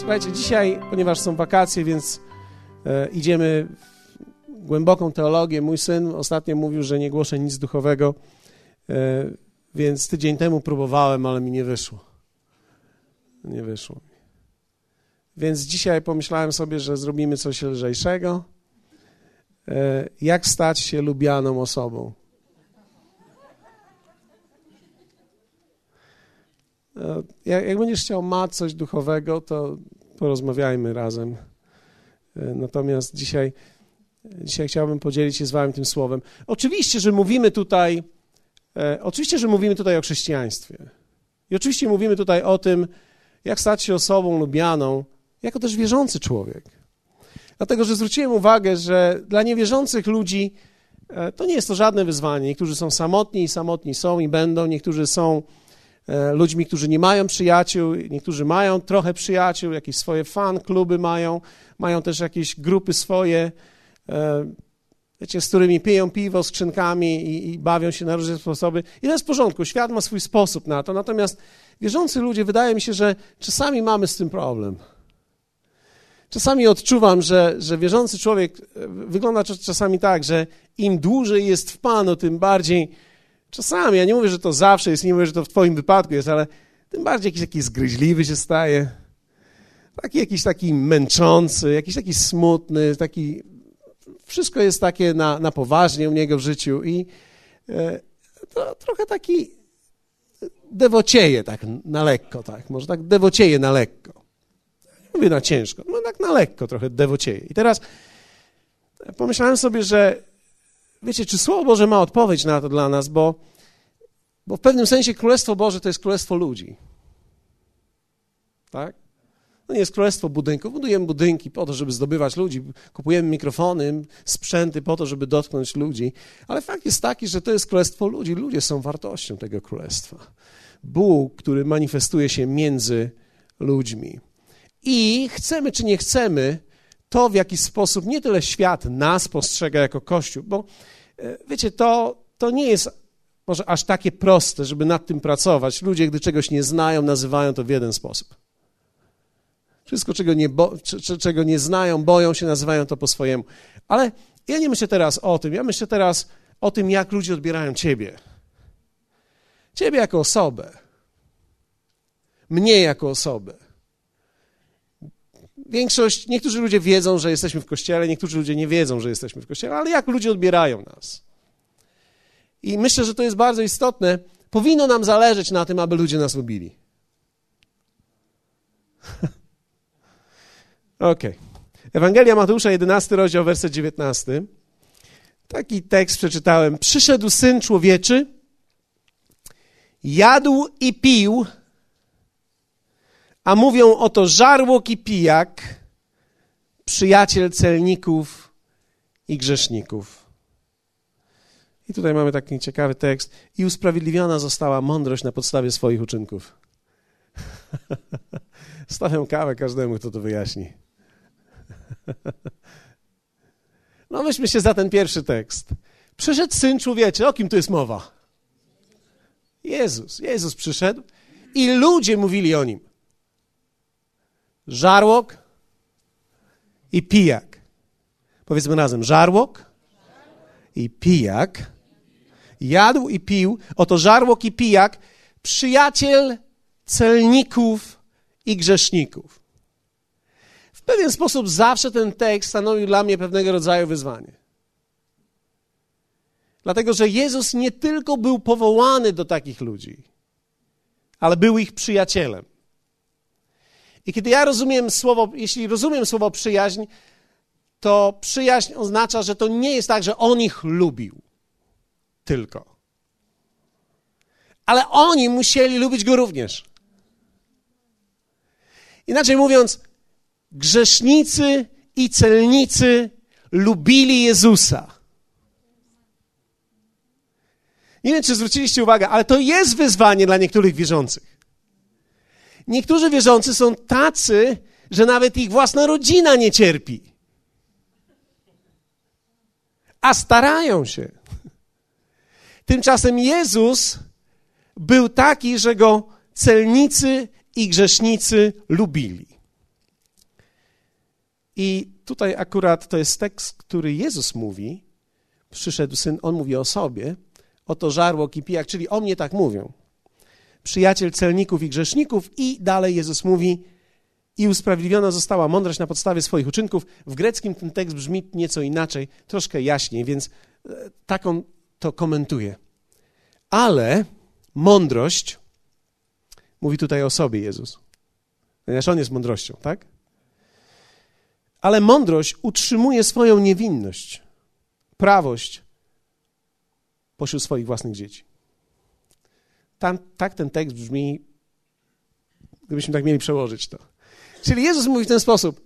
Słuchajcie, dzisiaj, ponieważ są wakacje, więc e, idziemy w głęboką teologię. Mój syn ostatnio mówił, że nie głoszę nic duchowego, e, więc tydzień temu próbowałem, ale mi nie wyszło. Nie wyszło mi. Więc dzisiaj pomyślałem sobie, że zrobimy coś lżejszego. E, jak stać się lubianą osobą? E, jak, będziesz chciał mać coś duchowego, to porozmawiajmy razem. E, natomiast dzisiaj, dzisiaj chciałbym podzielić się z wami tym słowem. Oczywiście, że mówimy tutaj, e, oczywiście, że mówimy tutaj o chrześcijaństwie. I oczywiście mówimy tutaj o tym, jak stać się osobą lubianą, jako też wierzący człowiek. Dlatego, że zwróciłem uwagę, że dla niewierzących ludzi to nie jest to żadne wyzwanie. Niektórzy są samotni i samotni są i będą, niektórzy są E, ludźmi, którzy nie mają przyjaciół, niektórzy mają trochę przyjaciół, jakieś swoje fan kluby mają, mają też jakieś grupy swoje, e, wiecie, z którymi piją piwo skrzynkami i, i bawią się na różne sposoby. I to jest w porządku, świat ma swój sposób na to, natomiast wierzący ludzie, wydaje mi się, że czasami mamy z tym problem. Czasami odczuwam, że, że wierzący człowiek e, wygląda czasami tak, że im dłużej jest w Panu, tym bardziej Czasami, ja nie mówię, że to zawsze jest, nie mówię, że to w twoim wypadku jest, ale tym bardziej jakiś taki zgryźliwy się staje. Taki jakiś taki męczący, jakiś taki smutny, taki... Wszystko jest takie na, na poważnie u niego w życiu i e, to trochę taki dewocieje tak na lekko, tak, może tak dewocieje na lekko. Nie mówię na ciężko, no tak na lekko trochę dewocieje. I teraz pomyślałem sobie, że wiecie, czy Słowo Boże ma odpowiedź na to dla nas, bo, bo w pewnym sensie Królestwo Boże to jest Królestwo ludzi. Tak? To nie jest królestwo budynków. Budujemy budynki po to, żeby zdobywać ludzi. Kupujemy mikrofony, sprzęty po to, żeby dotknąć ludzi. Ale fakt jest taki, że to jest królestwo ludzi. Ludzie są wartością tego królestwa. Bóg, który manifestuje się między ludźmi. I chcemy czy nie chcemy, to, w jaki sposób nie tyle świat nas postrzega jako Kościół, bo e, wiecie, to, to nie jest może aż takie proste, żeby nad tym pracować. Ludzie, gdy czegoś nie znają, nazywają to w jeden sposób. Wszystko, czego nie, bo, czego nie znają, boją się, nazywają to po swojemu. Ale ja nie myślę teraz o tym. Ja myślę teraz o tym, jak ludzie odbierają Ciebie. Ciebie jako osobę. Mnie jako osobę. Większość, niektórzy ludzie wiedzą, że jesteśmy w kościele, niektórzy ludzie nie wiedzą, że jesteśmy w kościele, ale jak ludzie odbierają nas? I myślę, że to jest bardzo istotne. Powinno nam zależeć na tym, aby ludzie nas lubili. Okej. Okay. Ewangelia Mateusza, 11 rozdział, werset 19. Taki tekst przeczytałem. Przyszedł Syn Człowieczy, jadł i pił, a mówią oto żarłok i pijak, przyjaciel celników i grzeszników. I tutaj mamy taki ciekawy tekst. I usprawiedliwiona została mądrość na podstawie swoich uczynków. Stawiam kawę każdemu, kto to wyjaśni. no weźmy się za ten pierwszy tekst. Przyszedł Syn Człowieczy. O kim tu jest mowa? Jezus. Jezus przyszedł i ludzie mówili o Nim żarłok i pijak. Powiedzmy razem, żarłok i pijak. Jadł i pił, oto żarłok i pijak, przyjaciel celników i grzeszników. W pewien sposób zawsze ten tekst stanowił dla mnie pewnego rodzaju wyzwanie. Dlatego, że Jezus nie tylko był powołany do takich ludzi, ale był ich przyjacielem. I kiedy ja rozumiem słowo, jeśli rozumiem słowo przyjaźń, to przyjaźń oznacza, że to nie jest tak, że on ich lubił tylko. Ale oni musieli lubić go również. Inaczej mówiąc, grzesznicy i celnicy lubili Jezusa. Nie wiem, czy zwróciliście uwagę, ale to jest wyzwanie dla niektórych wierzących. Niektórzy wierzący są tacy, że nawet ich własna rodzina nie cierpi. A starają się. Tymczasem Jezus był taki, że go celnicy i grzesznicy lubili. I tutaj akurat to jest tekst, który Jezus mówi. Przyszedł syn, on mówi o sobie, oto żarłok i pijak, czyli o mnie tak mówią. Przyjaciel celników i grzeszników i dalej Jezus mówi i usprawiedliwiona została mądrość na podstawie swoich uczynków. W greckim ten tekst brzmi nieco inaczej, troszkę jaśniej, więc e, tak on to komentuje. Ale mądrość, mówi tutaj o sobie Jezus, ponieważ On jest mądrością, tak? Ale mądrość utrzymuje swoją niewinność, prawość pośród swoich własnych dzieci. Tam, tak ten tekst brzmi, gdybyśmy tak mieli przełożyć to. Czyli Jezus mówi w ten sposób.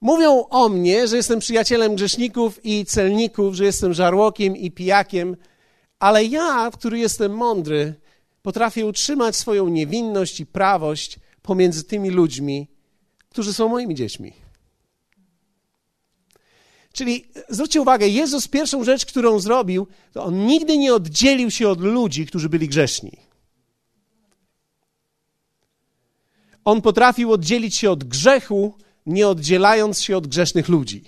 Mówią o mnie, że jestem przyjacielem grzeszników i celników, że jestem żarłokiem i pijakiem, ale ja, który jestem mądry, potrafię utrzymać swoją niewinność i prawość pomiędzy tymi ludźmi, którzy są moimi dziećmi. Czyli zwróćcie uwagę, Jezus pierwszą rzecz, którą zrobił, to on nigdy nie oddzielił się od ludzi, którzy byli grzeszni. On potrafił oddzielić się od grzechu, nie oddzielając się od grzesznych ludzi.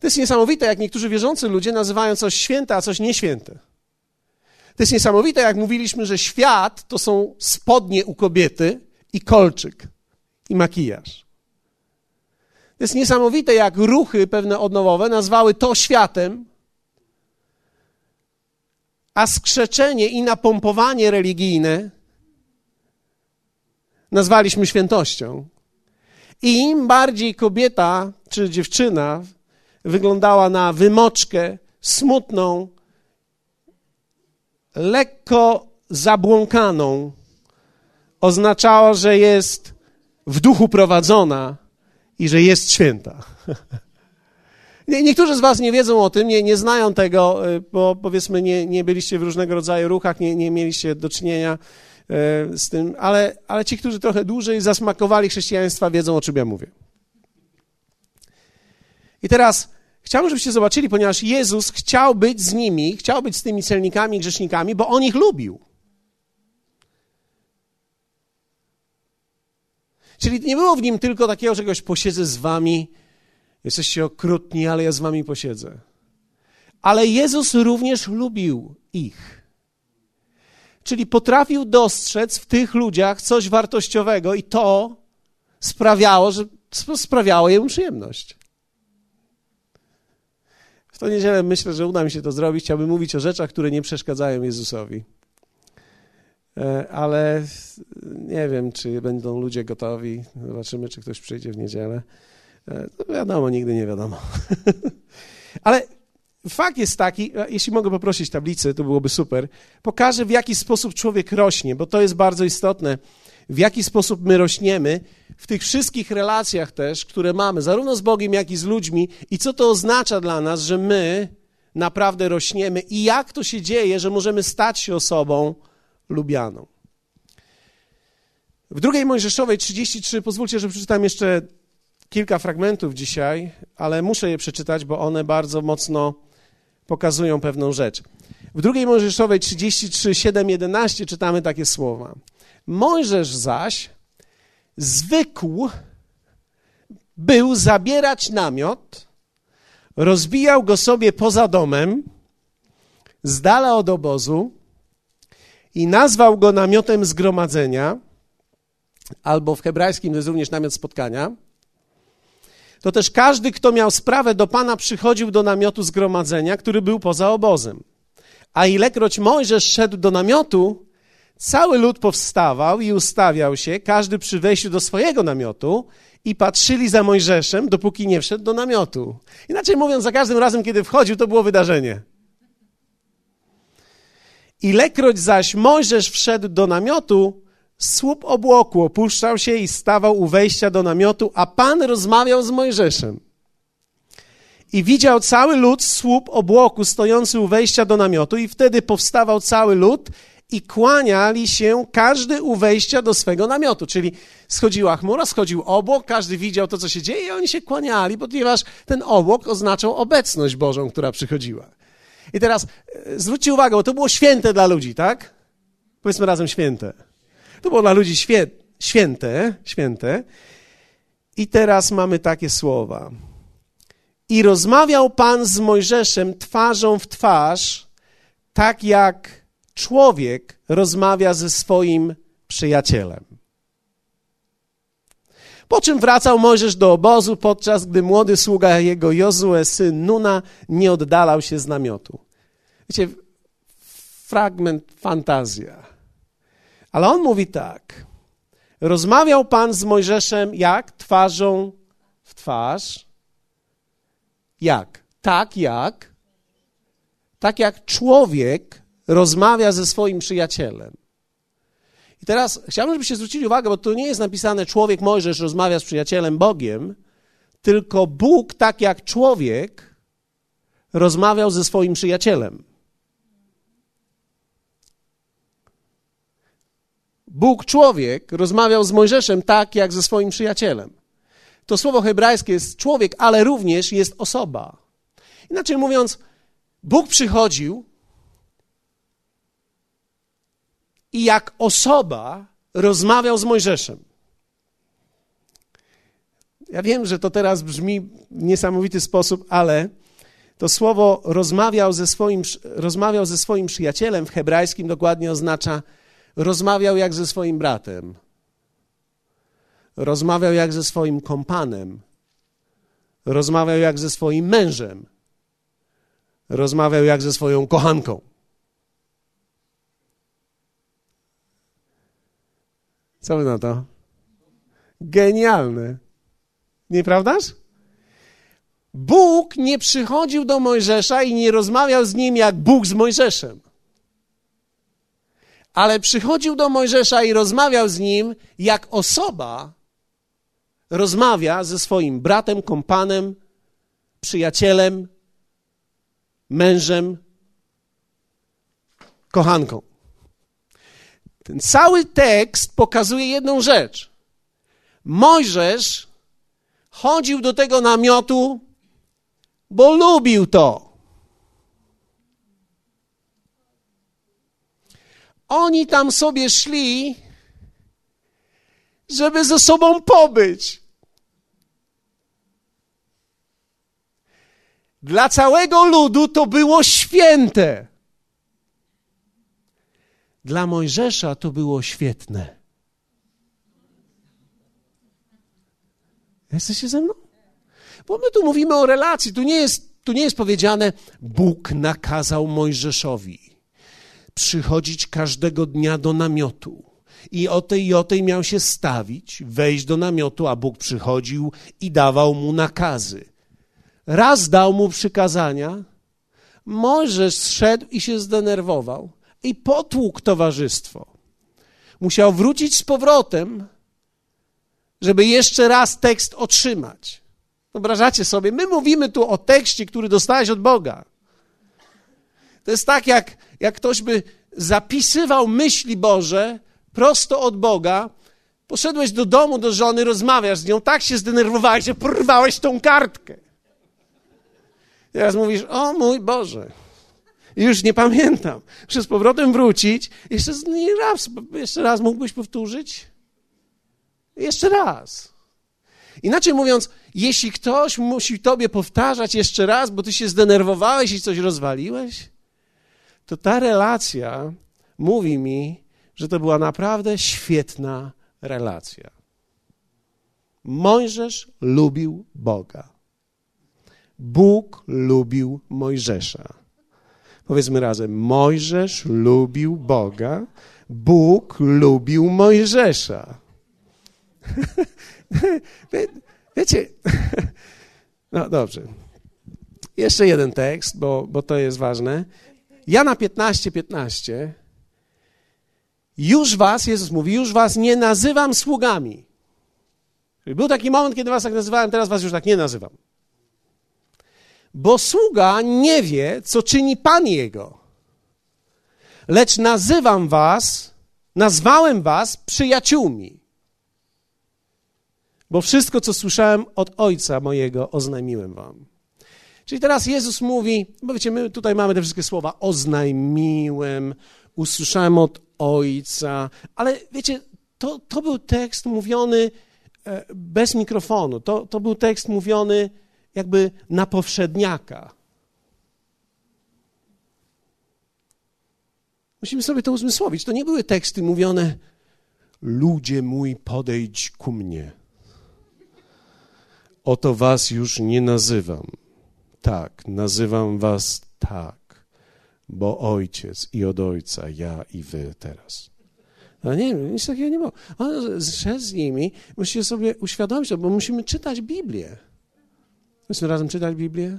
To jest niesamowite, jak niektórzy wierzący ludzie nazywają coś święte, a coś nieświęte. To jest niesamowite, jak mówiliśmy, że świat to są spodnie u kobiety i kolczyk i makijaż. To jest niesamowite, jak ruchy pewne odnowowe nazwały to światem, a skrzeczenie i napompowanie religijne nazwaliśmy świętością. I im bardziej kobieta czy dziewczyna wyglądała na wymoczkę, smutną, lekko zabłąkaną, oznaczało, że jest w duchu prowadzona i że jest święta. Niektórzy z Was nie wiedzą o tym, nie, nie znają tego, y, bo powiedzmy nie, nie byliście w różnego rodzaju ruchach, nie, nie mieliście do czynienia z tym, ale, ale ci, którzy trochę dłużej zasmakowali chrześcijaństwa, wiedzą o czym ja mówię. I teraz chciałbym, żebyście zobaczyli, ponieważ Jezus chciał być z nimi, chciał być z tymi celnikami, grzesznikami, bo On ich lubił. Czyli nie było w nim tylko takiego czegoś, posiedzę z wami, jesteście okrutni, ale ja z wami posiedzę. Ale Jezus również lubił ich. Czyli potrafił dostrzec w tych ludziach coś wartościowego i to sprawiało, że sprawiało jemu przyjemność. W tą niedzielę myślę, że uda mi się to zrobić. Chciałbym mówić o rzeczach, które nie przeszkadzają Jezusowi. E, ale nie wiem, czy będą ludzie gotowi. Zobaczymy, czy ktoś przyjdzie w niedzielę. E, no wiadomo, nigdy nie wiadomo. ale fakt jest taki, e, jeśli mogę poprosić tablicy, to byłoby super. Pokażę, w jaki sposób człowiek rośnie, bo to jest bardzo istotne. W jaki sposób my rośniemy w tych wszystkich relacjach też, które mamy, zarówno z Bogiem, jak i z ludźmi, i co to oznacza dla nas, że my naprawdę rośniemy, i jak to się dzieje, że możemy stać się osobą, lubianą. W drugiej Mojżeszowej 33, pozwólcie, że przeczytam jeszcze kilka fragmentów dzisiaj, ale muszę je przeczytać, bo one bardzo mocno pokazują pewną rzecz. W drugiej Mojżeszowej 33, 7, 11 czytamy takie słowa. Mojżesz zaś zwykł był zabierać namiot, rozbijał go sobie poza domem, z dala od obozu, i nazwał go namiotem zgromadzenia, albo w hebrajskim to jest również namiot spotkania, to też każdy, kto miał sprawę do Pana, przychodził do namiotu zgromadzenia, który był poza obozem. A ilekroć Mojżesz szedł do namiotu, cały lud powstawał i ustawiał się, każdy przy wejściu do swojego namiotu i patrzyli za Mojżeszem, dopóki nie wszedł do namiotu. Inaczej mówiąc, za każdym razem, kiedy wchodził, to było wydarzenie. Ilekroć zaś Mojżesz wszedł do namiotu, słup obłoku opuszczał się i stawał u wejścia do namiotu, a Pan rozmawiał z Mojżeszem. I widział cały lud słup obłoku stojący u wejścia do namiotu i wtedy powstawał cały lud i kłaniali się każdy u wejścia do swego namiotu. Czyli schodziła chmura, schodził obłok, każdy widział to, co się dzieje i oni się kłaniali, ponieważ ten obłok oznaczał obecność Bożą, która przychodziła. I teraz e, zwróćcie uwagę, bo to było święte dla ludzi, tak? Powiedzmy razem święte. To było dla ludzi świę, święte, święte. I teraz mamy takie słowa. I rozmawiał Pan z Mojżeszem twarzą w twarz, tak jak człowiek rozmawia ze swoim przyjacielem. Po czym wracał Mojżesz do obozu, podczas gdy młody sługa jego Jozue, syn Nuna, nie oddalał się z namiotu. Wiecie, fragment fantazja. Ale on mówi tak. Rozmawiał Pan z Mojżeszem jak? Twarzą w twarz. Jak? Tak jak? Tak jak człowiek rozmawia ze swoim przyjacielem. I teraz chciałbym, żebyście zwrócili uwagę, bo tu nie jest napisane człowiek Mojżesz rozmawia z przyjacielem Bogiem, tylko Bóg, tak jak człowiek, rozmawiał ze swoim przyjacielem. Bóg, człowiek, rozmawiał z Mojżeszem tak, jak ze swoim przyjacielem. To słowo hebrajskie jest człowiek, ale również jest osoba. Inaczej mówiąc, Bóg przychodził i jak osoba rozmawiał z Mojżeszem. Ja wiem, że to teraz brzmi w niesamowity sposób, ale to słowo rozmawiał ze swoim, rozmawiał ze swoim przyjacielem w hebrajskim dokładnie oznacza rozmawiał jak ze swoim bratem. Rozmawiał jak ze swoim kompanem. Rozmawiał jak ze swoim mężem. Rozmawiał jak ze swoją kochanką. Co wy na to? Genialne. Nieprawdaż? Bóg nie przychodził do Mojżesza i nie rozmawiał z nim jak Bóg z Mojżeszem. Ale przychodził do Mojżesza i rozmawiał z nim jak osoba rozmawia ze swoim bratem, kompanem, przyjacielem, mężem, kochanką. Ten cały tekst pokazuje jedną rzecz. Mojżesz chodził do tego namiotu, bo lubił to. Oni tam sobie szli, żeby ze sobą pobyć. Dla całego ludu to było święte. Dla Mojżesza to było świetne. Jesteście ze mną? Bo my tu mówimy o relacji. Tu nie jest, tu nie jest powiedziane, Bóg nakazał Mojżeszowi przychodzić każdego dnia do namiotu. I o tej i o tej miał się stawić, wejść do namiotu, a Bóg przychodził i dawał mu nakazy. Raz dał mu przykazania, Mojżesz zszedł i się zdenerwował i potłukł towarzystwo. Musiał wrócić z powrotem, żeby jeszcze raz tekst otrzymać. Wyobrażacie sobie, my mówimy tu o tekście, który dostałeś od Boga. To jest tak, jak, jak ktoś by zapisywał myśli Boże prosto od Boga. Poszedłeś do domu do żony, rozmawiasz z nią, tak się zdenerwowałeś, że porwałeś tą kartkę. Teraz mówisz, o mój Boże, już nie pamiętam. Muszę z powrotem wrócić. Jeszcze raz, jeszcze raz mógłbyś powtórzyć? Jeszcze raz. Inaczej mówiąc, jeśli ktoś musi tobie powtarzać jeszcze raz, bo ty się zdenerwowałeś i coś rozwaliłeś, to ta relacja mówi mi, że to była naprawdę świetna relacja. Mojżesz lubił Boga. Bóg lubił Mojżesza. Powiedzmy razem: Mojżesz lubił Boga, Bóg lubił Mojżesza. Wie, wiecie, no dobrze. Jeszcze jeden tekst, bo, bo to jest ważne. Jana 15, 15. Już was, Jezus mówi, już was nie nazywam sługami. Był taki moment, kiedy was tak nazywałem, teraz was już tak nie nazywam. Bo sługa nie wie, co czyni Pan jego. Lecz nazywam was, nazwałem was przyjaciółmi. Bo wszystko, co słyszałem od Ojca mojego, oznajmiłem wam. Czyli teraz Jezus mówi, bo wiecie, my tutaj mamy te wszystkie słowa, oznajmiłem, usłyszałem od Ojca, ale wiecie, to, to był tekst mówiony e, bez mikrofonu. To, to był tekst mówiony jakby na powszedniaka. Musimy sobie to uzmysłowić. To nie były teksty mówione ludzie mój, podejdź ku mnie. Oto was już nie nazywam. Tak, nazywam was tak, bo ojciec i od ojca, ja i wy teraz. No nie, nic takiego nie było. On szedł z nimi, musicie sobie uświadomić to, bo musimy czytać Biblię. Musimy razem czytać Biblię?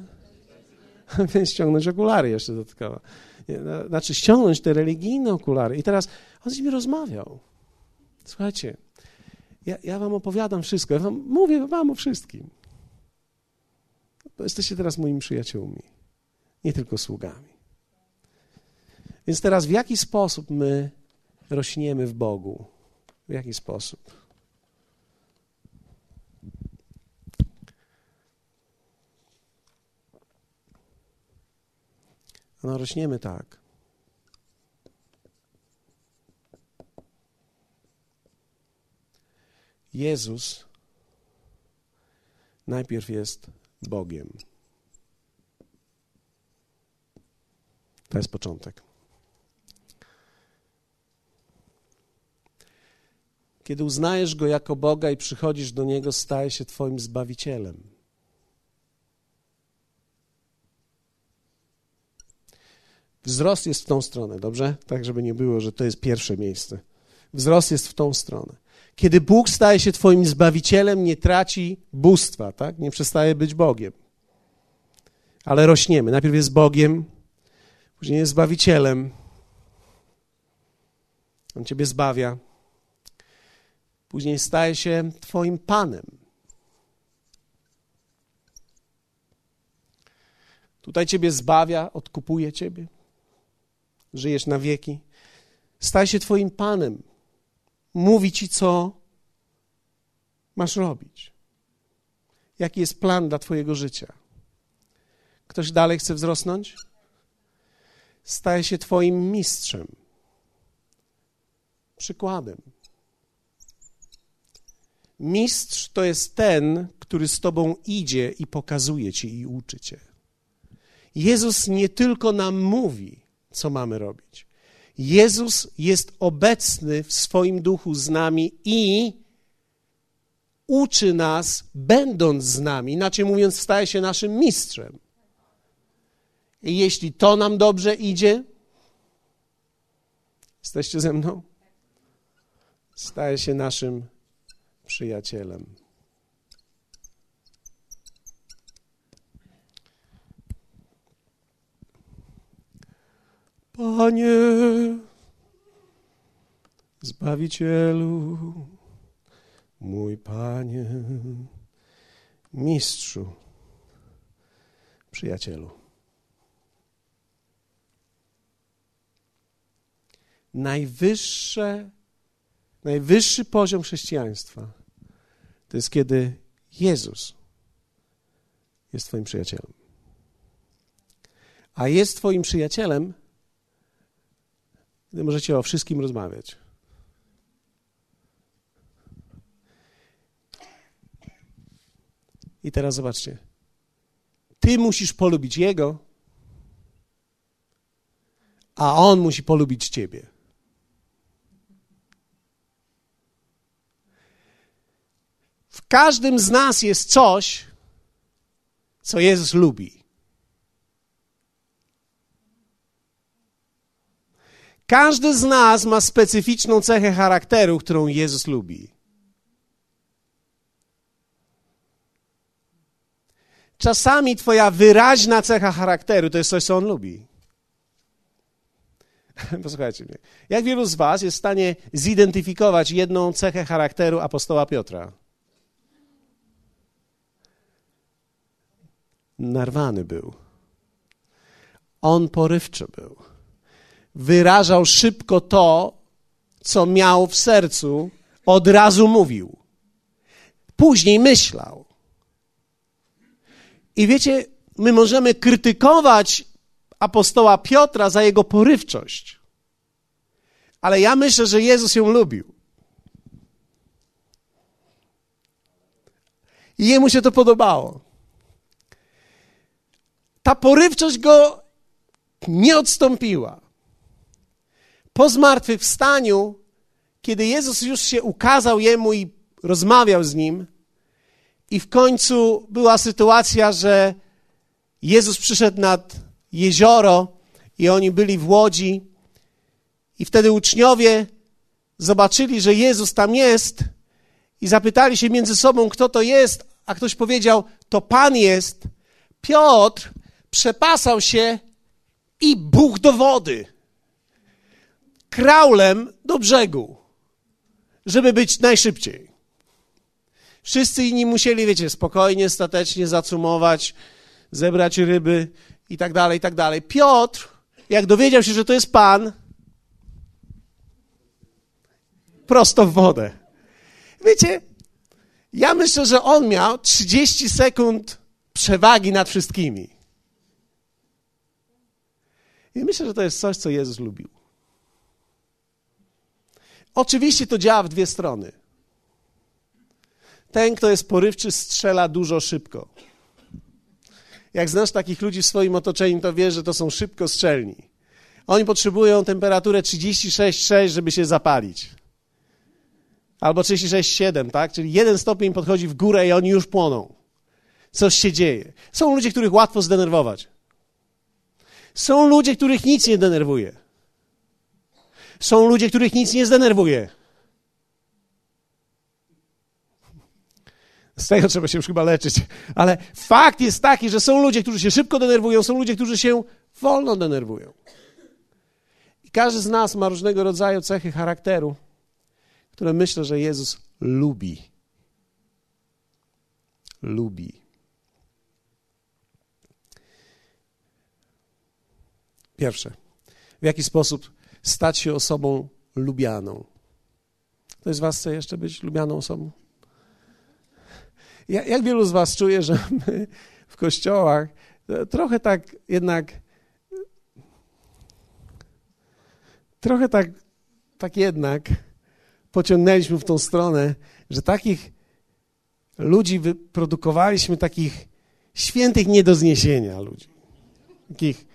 Więc ściągnąć okulary jeszcze dodatkowo. No, znaczy ściągnąć te religijne okulary. I teraz on z nimi rozmawiał. Słuchajcie, ja, ja wam opowiadam wszystko, ja wam mówię wam o wszystkim. Bo jesteście teraz moimi przyjaciółmi, nie tylko sługami. Więc teraz w jaki sposób my rośniemy w Bogu? W jaki sposób? No, rośniemy tak. Jezus najpierw jest Bogiem. To jest początek. Kiedy uznajesz Go jako Boga i przychodzisz do Niego, staje się Twoim Zbawicielem. Wzrost jest w tą stronę, dobrze? Tak, żeby nie było, że to jest pierwsze miejsce. Wzrost jest w tą stronę. Kiedy Bóg staje się Twoim zbawicielem, nie traci bóstwa, tak? Nie przestaje być Bogiem. Ale rośniemy. Najpierw jest Bogiem, później jest zbawicielem. On Ciebie zbawia. Później staje się Twoim Panem. Tutaj Ciebie zbawia, odkupuje Ciebie. Żyjesz na wieki. Staje się Twoim Panem mówi ci, co masz robić. Jaki jest plan dla Twojego życia? Ktoś dalej chce wzrosnąć? Staje się Twoim mistrzem, przykładem. Mistrz to jest ten, który z Tobą idzie i pokazuje Ci i uczy Cię. Jezus nie tylko nam mówi, co mamy robić. Jezus jest obecny w swoim duchu z nami i uczy nas, będąc z nami, inaczej mówiąc, staje się naszym mistrzem. I jeśli to nam dobrze idzie, jesteście ze mną? Staje się naszym przyjacielem. Panie, Zbawicielu, mój Panie, Mistrzu, przyjacielu. Najwyższe, najwyższy poziom chrześcijaństwa to jest kiedy Jezus jest Twoim przyjacielem. A jest Twoim przyjacielem, gdy możecie o wszystkim rozmawiać. I teraz zobaczcie. Ty musisz polubić Jego, a On musi polubić Ciebie. W każdym z nas jest coś, co Jezus lubi. Każdy z nas ma specyficzną cechę charakteru, którą Jezus lubi. Czasami Twoja wyraźna cecha charakteru to jest coś, co On lubi. Posłuchajcie mnie. Jak wielu z Was jest w stanie zidentyfikować jedną cechę charakteru apostoła Piotra? Narwany był. On porywczy był. Wyrażał szybko to, co miał w sercu, od razu mówił. Później myślał. I wiecie, my możemy krytykować apostoła Piotra za jego porywczość, ale ja myślę, że Jezus ją lubił. I jemu się to podobało. Ta porywczość go nie odstąpiła. Po zmartwychwstaniu, kiedy Jezus już się ukazał jemu i rozmawiał z nim, i w końcu była sytuacja, że Jezus przyszedł nad jezioro i oni byli w łodzi, i wtedy uczniowie zobaczyli, że Jezus tam jest i zapytali się między sobą, kto to jest, a ktoś powiedział, to Pan jest. Piotr przepasał się i buch do wody. Kraulem do brzegu, żeby być najszybciej. Wszyscy inni musieli, wiecie, spokojnie, statecznie zacumować, zebrać ryby i tak dalej, i tak dalej. Piotr, jak dowiedział się, że to jest Pan, prosto w wodę. Wiecie, ja myślę, że on miał 30 sekund przewagi nad wszystkimi. I myślę, że to jest coś, co Jezus lubił. Oczywiście to działa w dwie strony. Ten, kto jest porywczy, strzela dużo szybko. Jak znasz takich ludzi w swoim otoczeniu, to wiesz, że to są szybko strzelni. Oni potrzebują temperaturę 36,6, żeby się zapalić. Albo 36,7, tak? Czyli jeden stopień podchodzi w górę i oni już płoną. Coś się dzieje. Są ludzie, których łatwo zdenerwować. Są ludzie, których nic nie denerwuje. Są ludzie, których nic nie zdenerwuje. Z tego trzeba się już chyba leczyć. Ale fakt jest taki, że są ludzie, którzy się szybko denerwują, są ludzie, którzy się wolno denerwują. I każdy z nas ma różnego rodzaju cechy charakteru, które myślę, że Jezus lubi. Lubi. Pierwsze, w jaki sposób stać się osobą lubianą? Ktoś z Was chce jeszcze być lubianą osobą? Ja, jak wielu z Was czuje, że my w kościołach trochę tak jednak, trochę tak, tak jednak pociągnęliśmy w tą stronę, że takich ludzi wyprodukowaliśmy, takich świętych nie do zniesienia ludzi. Takich,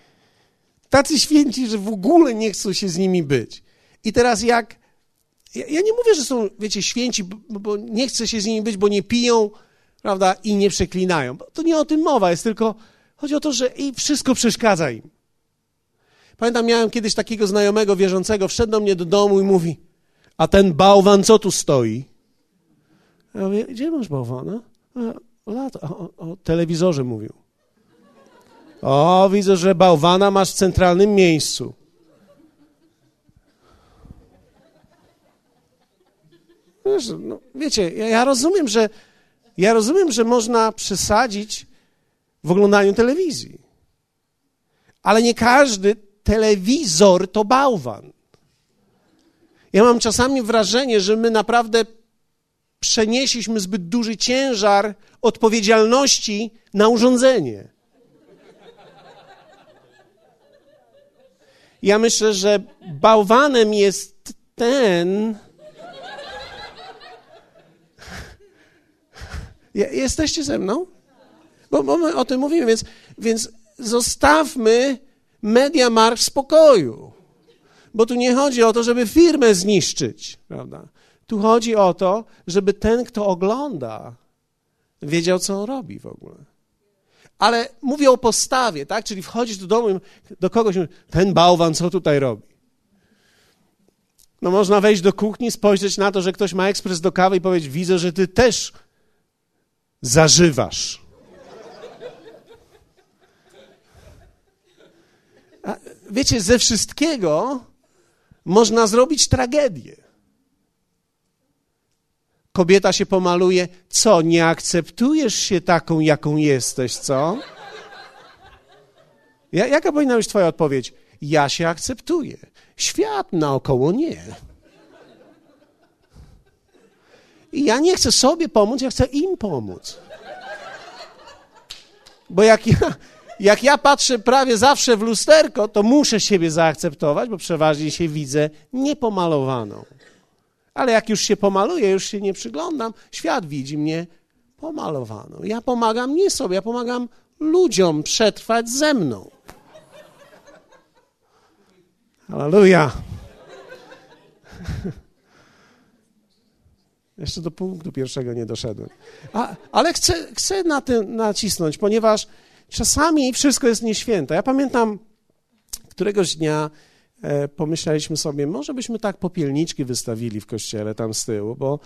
tacy święci, że w ogóle nie chcą się z nimi być. I teraz jak, ja, ja nie mówię, że są, wiecie, święci, bo, bo nie chce się z nimi być, bo nie piją, prawda, i nie przeklinają. To nie o tym mowa, jest tylko, chodzi o to, że i wszystko przeszkadza im. Pamiętam, miałem kiedyś takiego znajomego wierzącego, wszedł do mnie do domu i mówi, a ten bałwan co tu stoi? Ja mówię, gdzie masz bałwana? O, o, o telewizorze mówił. O, widzę, że bałwana masz w centralnym miejscu. Wiesz, no, wiecie, ja, ja rozumiem, że ja rozumiem, że można przesadzić w oglądaniu telewizji. Ale nie każdy telewizor to bałwan. Ja mam czasami wrażenie, że my naprawdę przenieśliśmy zbyt duży ciężar odpowiedzialności na urządzenie. Ja myślę, że bałwanem jest ten, Jesteście ze mną? Bo, bo my o tym mówimy, więc, więc zostawmy media mark w spokoju. Bo tu nie chodzi o to, żeby firmę zniszczyć, prawda? Tu chodzi o to, żeby ten, kto ogląda, wiedział, co on robi w ogóle. Ale mówię o postawie, tak? Czyli wchodzisz do domu, do kogoś, ten bałwan, co tutaj robi? No można wejść do kuchni, spojrzeć na to, że ktoś ma ekspres do kawy i powiedzieć, widzę, że ty też zażywasz. A wiecie, ze wszystkiego można zrobić tragedię. Kobieta się pomaluje, co, nie akceptujesz się taką, jaką jesteś, co? Ja, jaka powinna być twoja odpowiedź? Ja się akceptuję. Świat naokoło nie. I ja nie chcę sobie pomóc, ja chcę im pomóc. Bo jak ja, jak ja patrzę prawie zawsze w lusterko, to muszę siebie zaakceptować, bo przeważnie się widzę niepomalowaną. Ale jak już się pomaluję, już się nie przyglądam, świat widzi mnie pomalowaną. Ja pomagam nie sobie, ja pomagam ludziom przetrwać ze mną. Halleluja. Jeszcze do punktu pierwszego nie doszedłem. A, ale chcę, chcę na tym nacisnąć, ponieważ czasami wszystko jest nieświęte. Ja pamiętam któregoś dnia pomyśleliśmy sobie, może byśmy tak popielniczki wystawili w kościele tam z tyłu, bo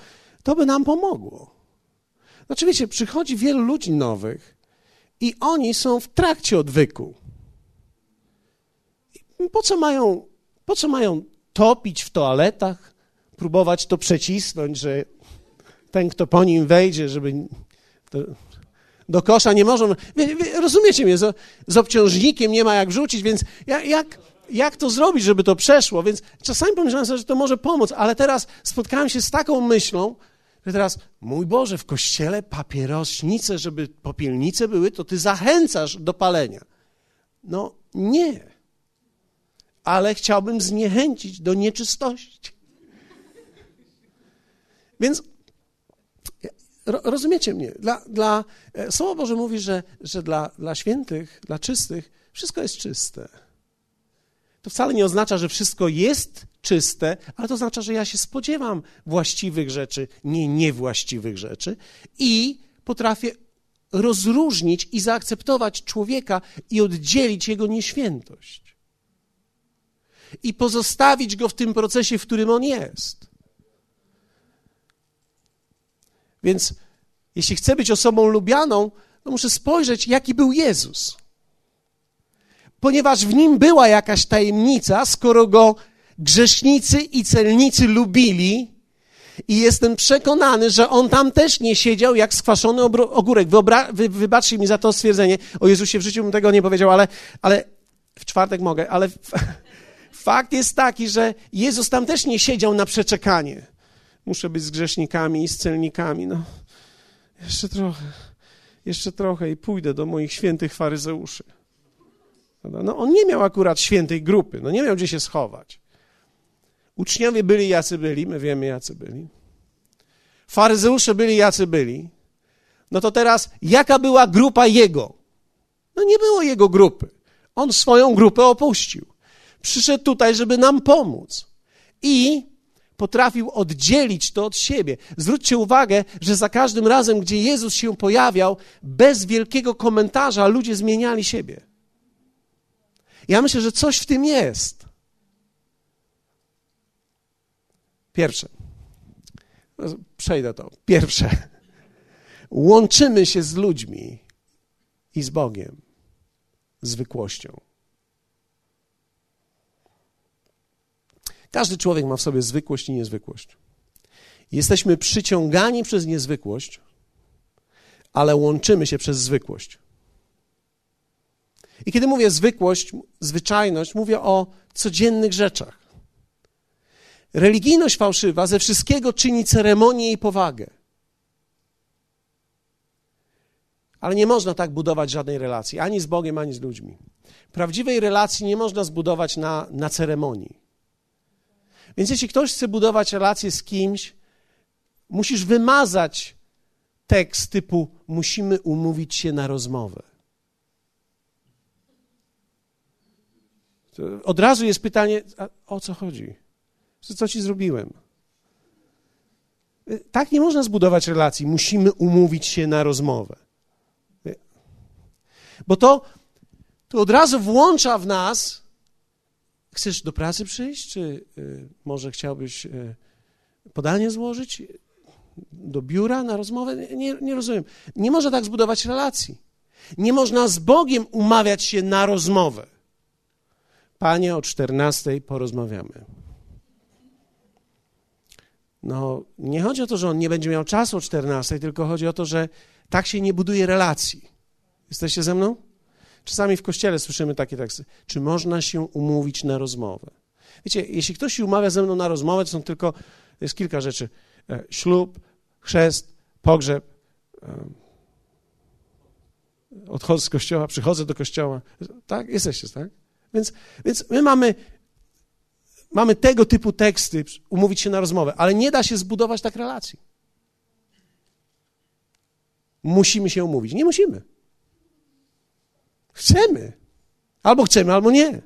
to by nam pomogło. Znaczy wiecie, przychodzi wielu ludzi nowych i oni są w trakcie odwyku. Po co mają, po co mają topić w toaletach, próbować to przecisnąć, że ten, kto po nim wejdzie, żeby do, kosza nie może. Rozumiecie mnie, z, z obciążnikiem nie ma jak wrzucić, więc jak, jak, jak to zrobić, żeby to przeszło? Więc czasami pomyślałem sobie, że to może pomóc, ale teraz spotkałem się z taką myślą, że teraz, mój Boże, w kościele papierośnice, żeby popielnice były, to ty zachęcasz do palenia. No nie. Ale chciałbym zniechęcić do nieczystości. Więc rozumiecie mnie? Dla, dla, e, Słowo Boże mówi, że, że dla, dla świętych, dla czystych, wszystko jest czyste. To wcale nie oznacza, że wszystko jest czyste, ale to oznacza, że ja się spodziewam właściwych rzeczy, nie niewłaściwych rzeczy i potrafię rozróżnić i zaakceptować człowieka i oddzielić jego nieświętość. I pozostawić go w tym procesie, w którym on jest. Więc jeśli chcę być osobą lubianą, to muszę spojrzeć, jaki był Jezus. Ponieważ w nim była jakaś tajemnica, skoro go grzesznicy i celnicy lubili, i jestem przekonany, że on tam też nie siedział jak skwaszony ogórek. Wyobra- wy, wybaczcie mi za to stwierdzenie. O Jezusie w życiu bym tego nie powiedział, ale, ale w czwartek mogę, ale fakt jest taki, że Jezus tam też nie siedział na przeczekanie. Muszę być z grzesznikami i z celnikami. No, jeszcze trochę, jeszcze trochę i pójdę do moich świętych faryzeuszy. No, on nie miał akurat świętej grupy, no nie miał gdzie się schować. Uczniowie byli jacy byli, my wiemy jacy byli. Faryzeusze byli jacy byli. No to teraz, jaka była grupa jego? No nie było jego grupy. On swoją grupę opuścił. Przyszedł tutaj, żeby nam pomóc. I potrafił oddzielić to od siebie. Zwróćcie uwagę, że za każdym razem, gdzie Jezus się pojawiał, bez wielkiego komentarza ludzie zmieniali siebie. Ja myślę, że coś w tym jest. Pierwsze. Przejdę to. Pierwsze. Łączymy się z ludźmi i z Bogiem zwykłością. Każdy człowiek ma w sobie zwykłość i niezwykłość. Jesteśmy przyciągani przez niezwykłość, ale łączymy się przez zwykłość. I kiedy mówię zwykłość, zwyczajność, mówię o codziennych rzeczach. Religijność fałszywa ze wszystkiego czyni ceremonię i powagę. Ale nie można tak budować żadnej relacji, ani z Bogiem, ani z ludźmi. Prawdziwej relacji nie można zbudować na, na ceremonii. Więc jeśli ktoś chce budować relację z kimś, musisz wymazać tekst typu musimy umówić się na rozmowę. Od razu jest pytanie, o co chodzi? Co ci zrobiłem? Tak nie można zbudować relacji. Musimy umówić się na rozmowę. Bo to, to od razu włącza w nas Chcesz do pracy przyjść, czy y, może chciałbyś y, podanie złożyć do biura na rozmowę? Nie, nie rozumiem. Nie można tak zbudować relacji. Nie można z Bogiem umawiać się na rozmowę. Panie, o 14 porozmawiamy. No, nie chodzi o to, że on nie będzie miał czasu o 14, tylko chodzi o to, że tak się nie buduje relacji. Jesteście ze mną? Czasami w kościele słyszymy takie teksty. Czy można się umówić na rozmowę? Wiecie, jeśli ktoś się umawia ze mną na rozmowę, to są tylko, jest kilka rzeczy. E, ślub, chrzest, pogrzeb. E, odchodzę z kościoła, przychodzę do kościoła. Tak? Jesteście, tak? Więc, więc my mamy, mamy tego typu teksty, umówić się na rozmowę, ale nie da się zbudować tak relacji. musimy się umówić. Nie musimy. Chcemy. Albo chcemy, albo nie.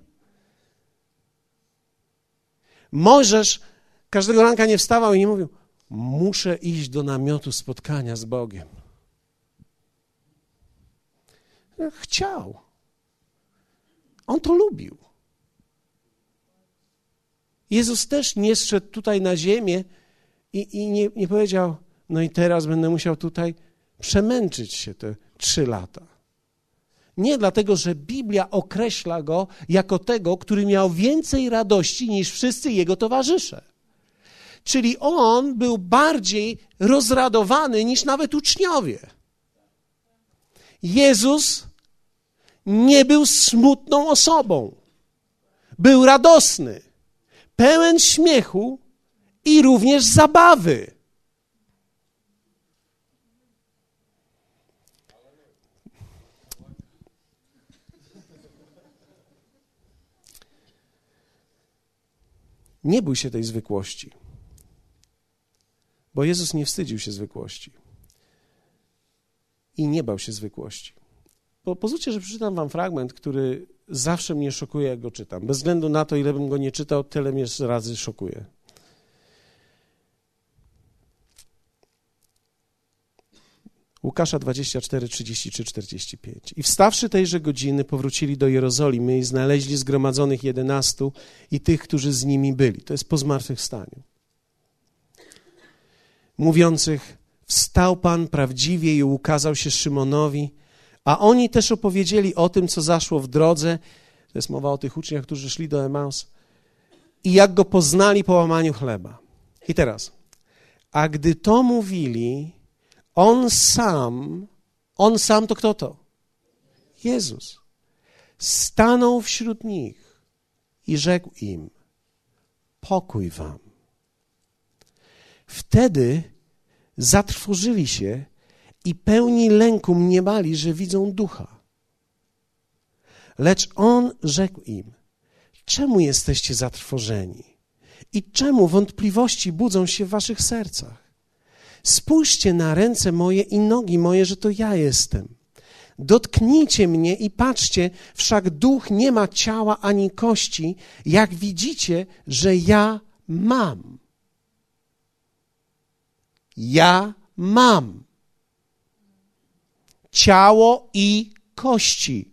Możesz każdego ranka nie wstawał i nie mówił: Muszę iść do namiotu spotkania z Bogiem. Chciał. On to lubił. Jezus też nie zszedł tutaj na ziemię i, i nie, nie powiedział: No i teraz będę musiał tutaj przemęczyć się te trzy lata. Nie dlatego, że Biblia określa go jako tego, który miał więcej radości niż wszyscy jego towarzysze. Czyli on był bardziej rozradowany niż nawet uczniowie. Jezus nie był smutną osobą. Był radosny, pełen śmiechu i również zabawy. Nie bój się tej zwykłości, bo Jezus nie wstydził się zwykłości i nie bał się zwykłości. Pozwólcie, że przeczytam wam fragment, który zawsze mnie szokuje, jak go czytam. Bez względu na to, ile bym go nie czytał, tyle mnie razy szokuje. Łukasza 24, 33, 45. I wstawszy tejże godziny, powrócili do Jerozolimy i znaleźli zgromadzonych jedenastu i tych, którzy z nimi byli. To jest po zmartwychwstaniu. Mówiących, wstał Pan prawdziwie i ukazał się Szymonowi, a oni też opowiedzieli o tym, co zaszło w drodze. To jest mowa o tych uczniach, którzy szli do Emaus. I jak go poznali po łamaniu chleba. I teraz, a gdy to mówili, on sam, on sam to kto to? Jezus. Stanął wśród nich i rzekł im: Pokój wam. Wtedy zatrwożyli się i pełni lęku mniemali, że widzą ducha. Lecz on rzekł im: Czemu jesteście zatrwożeni? I czemu wątpliwości budzą się w waszych sercach? Spójrzcie na ręce moje i nogi moje, że to ja jestem. Dotknijcie mnie i patrzcie, wszak duch nie ma ciała ani kości, jak widzicie, że ja mam. Ja mam ciało i kości.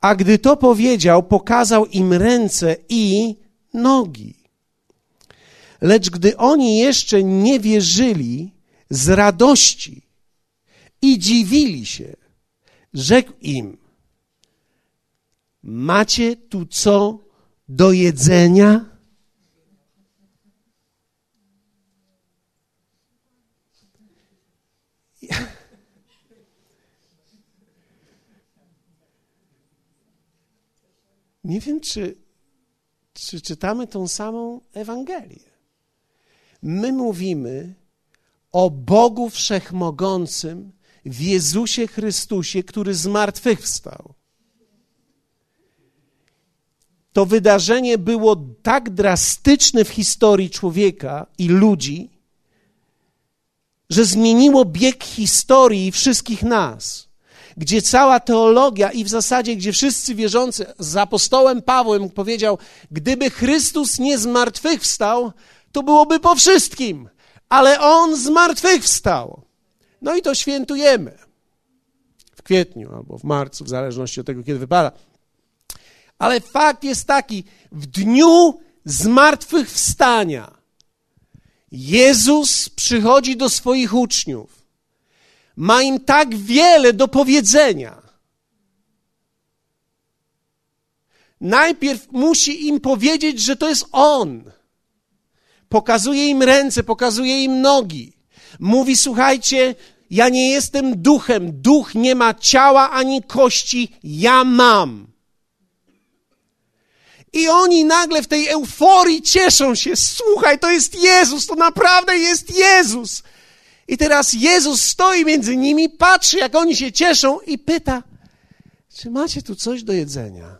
A gdy to powiedział, pokazał im ręce i nogi. Lecz gdy oni jeszcze nie wierzyli z radości i dziwili się, rzekł im: Macie tu co do jedzenia? Nie wiem, czy, czy czytamy tą samą Ewangelię. My mówimy o Bogu Wszechmogącym w Jezusie Chrystusie, który zmartwychwstał. To wydarzenie było tak drastyczne w historii człowieka i ludzi, że zmieniło bieg historii wszystkich nas gdzie cała teologia i w zasadzie, gdzie wszyscy wierzący z apostołem Pawłem powiedział, gdyby Chrystus nie zmartwychwstał, to byłoby po wszystkim, ale On zmartwychwstał. No i to świętujemy w kwietniu albo w marcu, w zależności od tego, kiedy wypada. Ale fakt jest taki, w dniu zmartwychwstania Jezus przychodzi do swoich uczniów ma im tak wiele do powiedzenia. Najpierw musi im powiedzieć, że to jest On. Pokazuje im ręce, pokazuje im nogi. Mówi: Słuchajcie, ja nie jestem duchem. Duch nie ma ciała ani kości, ja mam. I oni nagle w tej euforii cieszą się. Słuchaj, to jest Jezus, to naprawdę jest Jezus. I teraz Jezus stoi między nimi, patrzy, jak oni się cieszą i pyta: Czy macie tu coś do jedzenia?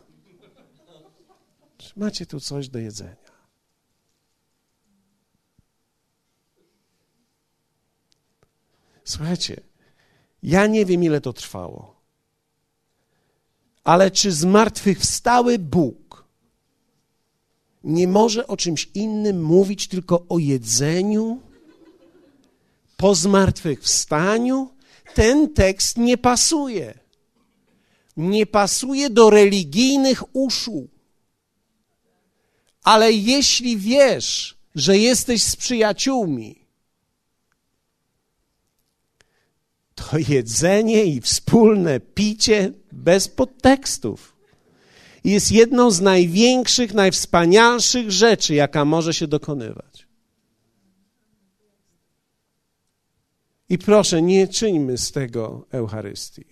Czy macie tu coś do jedzenia? Słuchajcie, ja nie wiem, ile to trwało, ale czy zmartwychwstały Bóg nie może o czymś innym mówić, tylko o jedzeniu po zmartwychwstaniu? Ten tekst nie pasuje. Nie pasuje do religijnych uszu. Ale jeśli wiesz, że jesteś z przyjaciółmi, to jedzenie i wspólne picie bez podtekstów jest jedną z największych, najwspanialszych rzeczy, jaka może się dokonywać. I proszę, nie czyńmy z tego Eucharystii,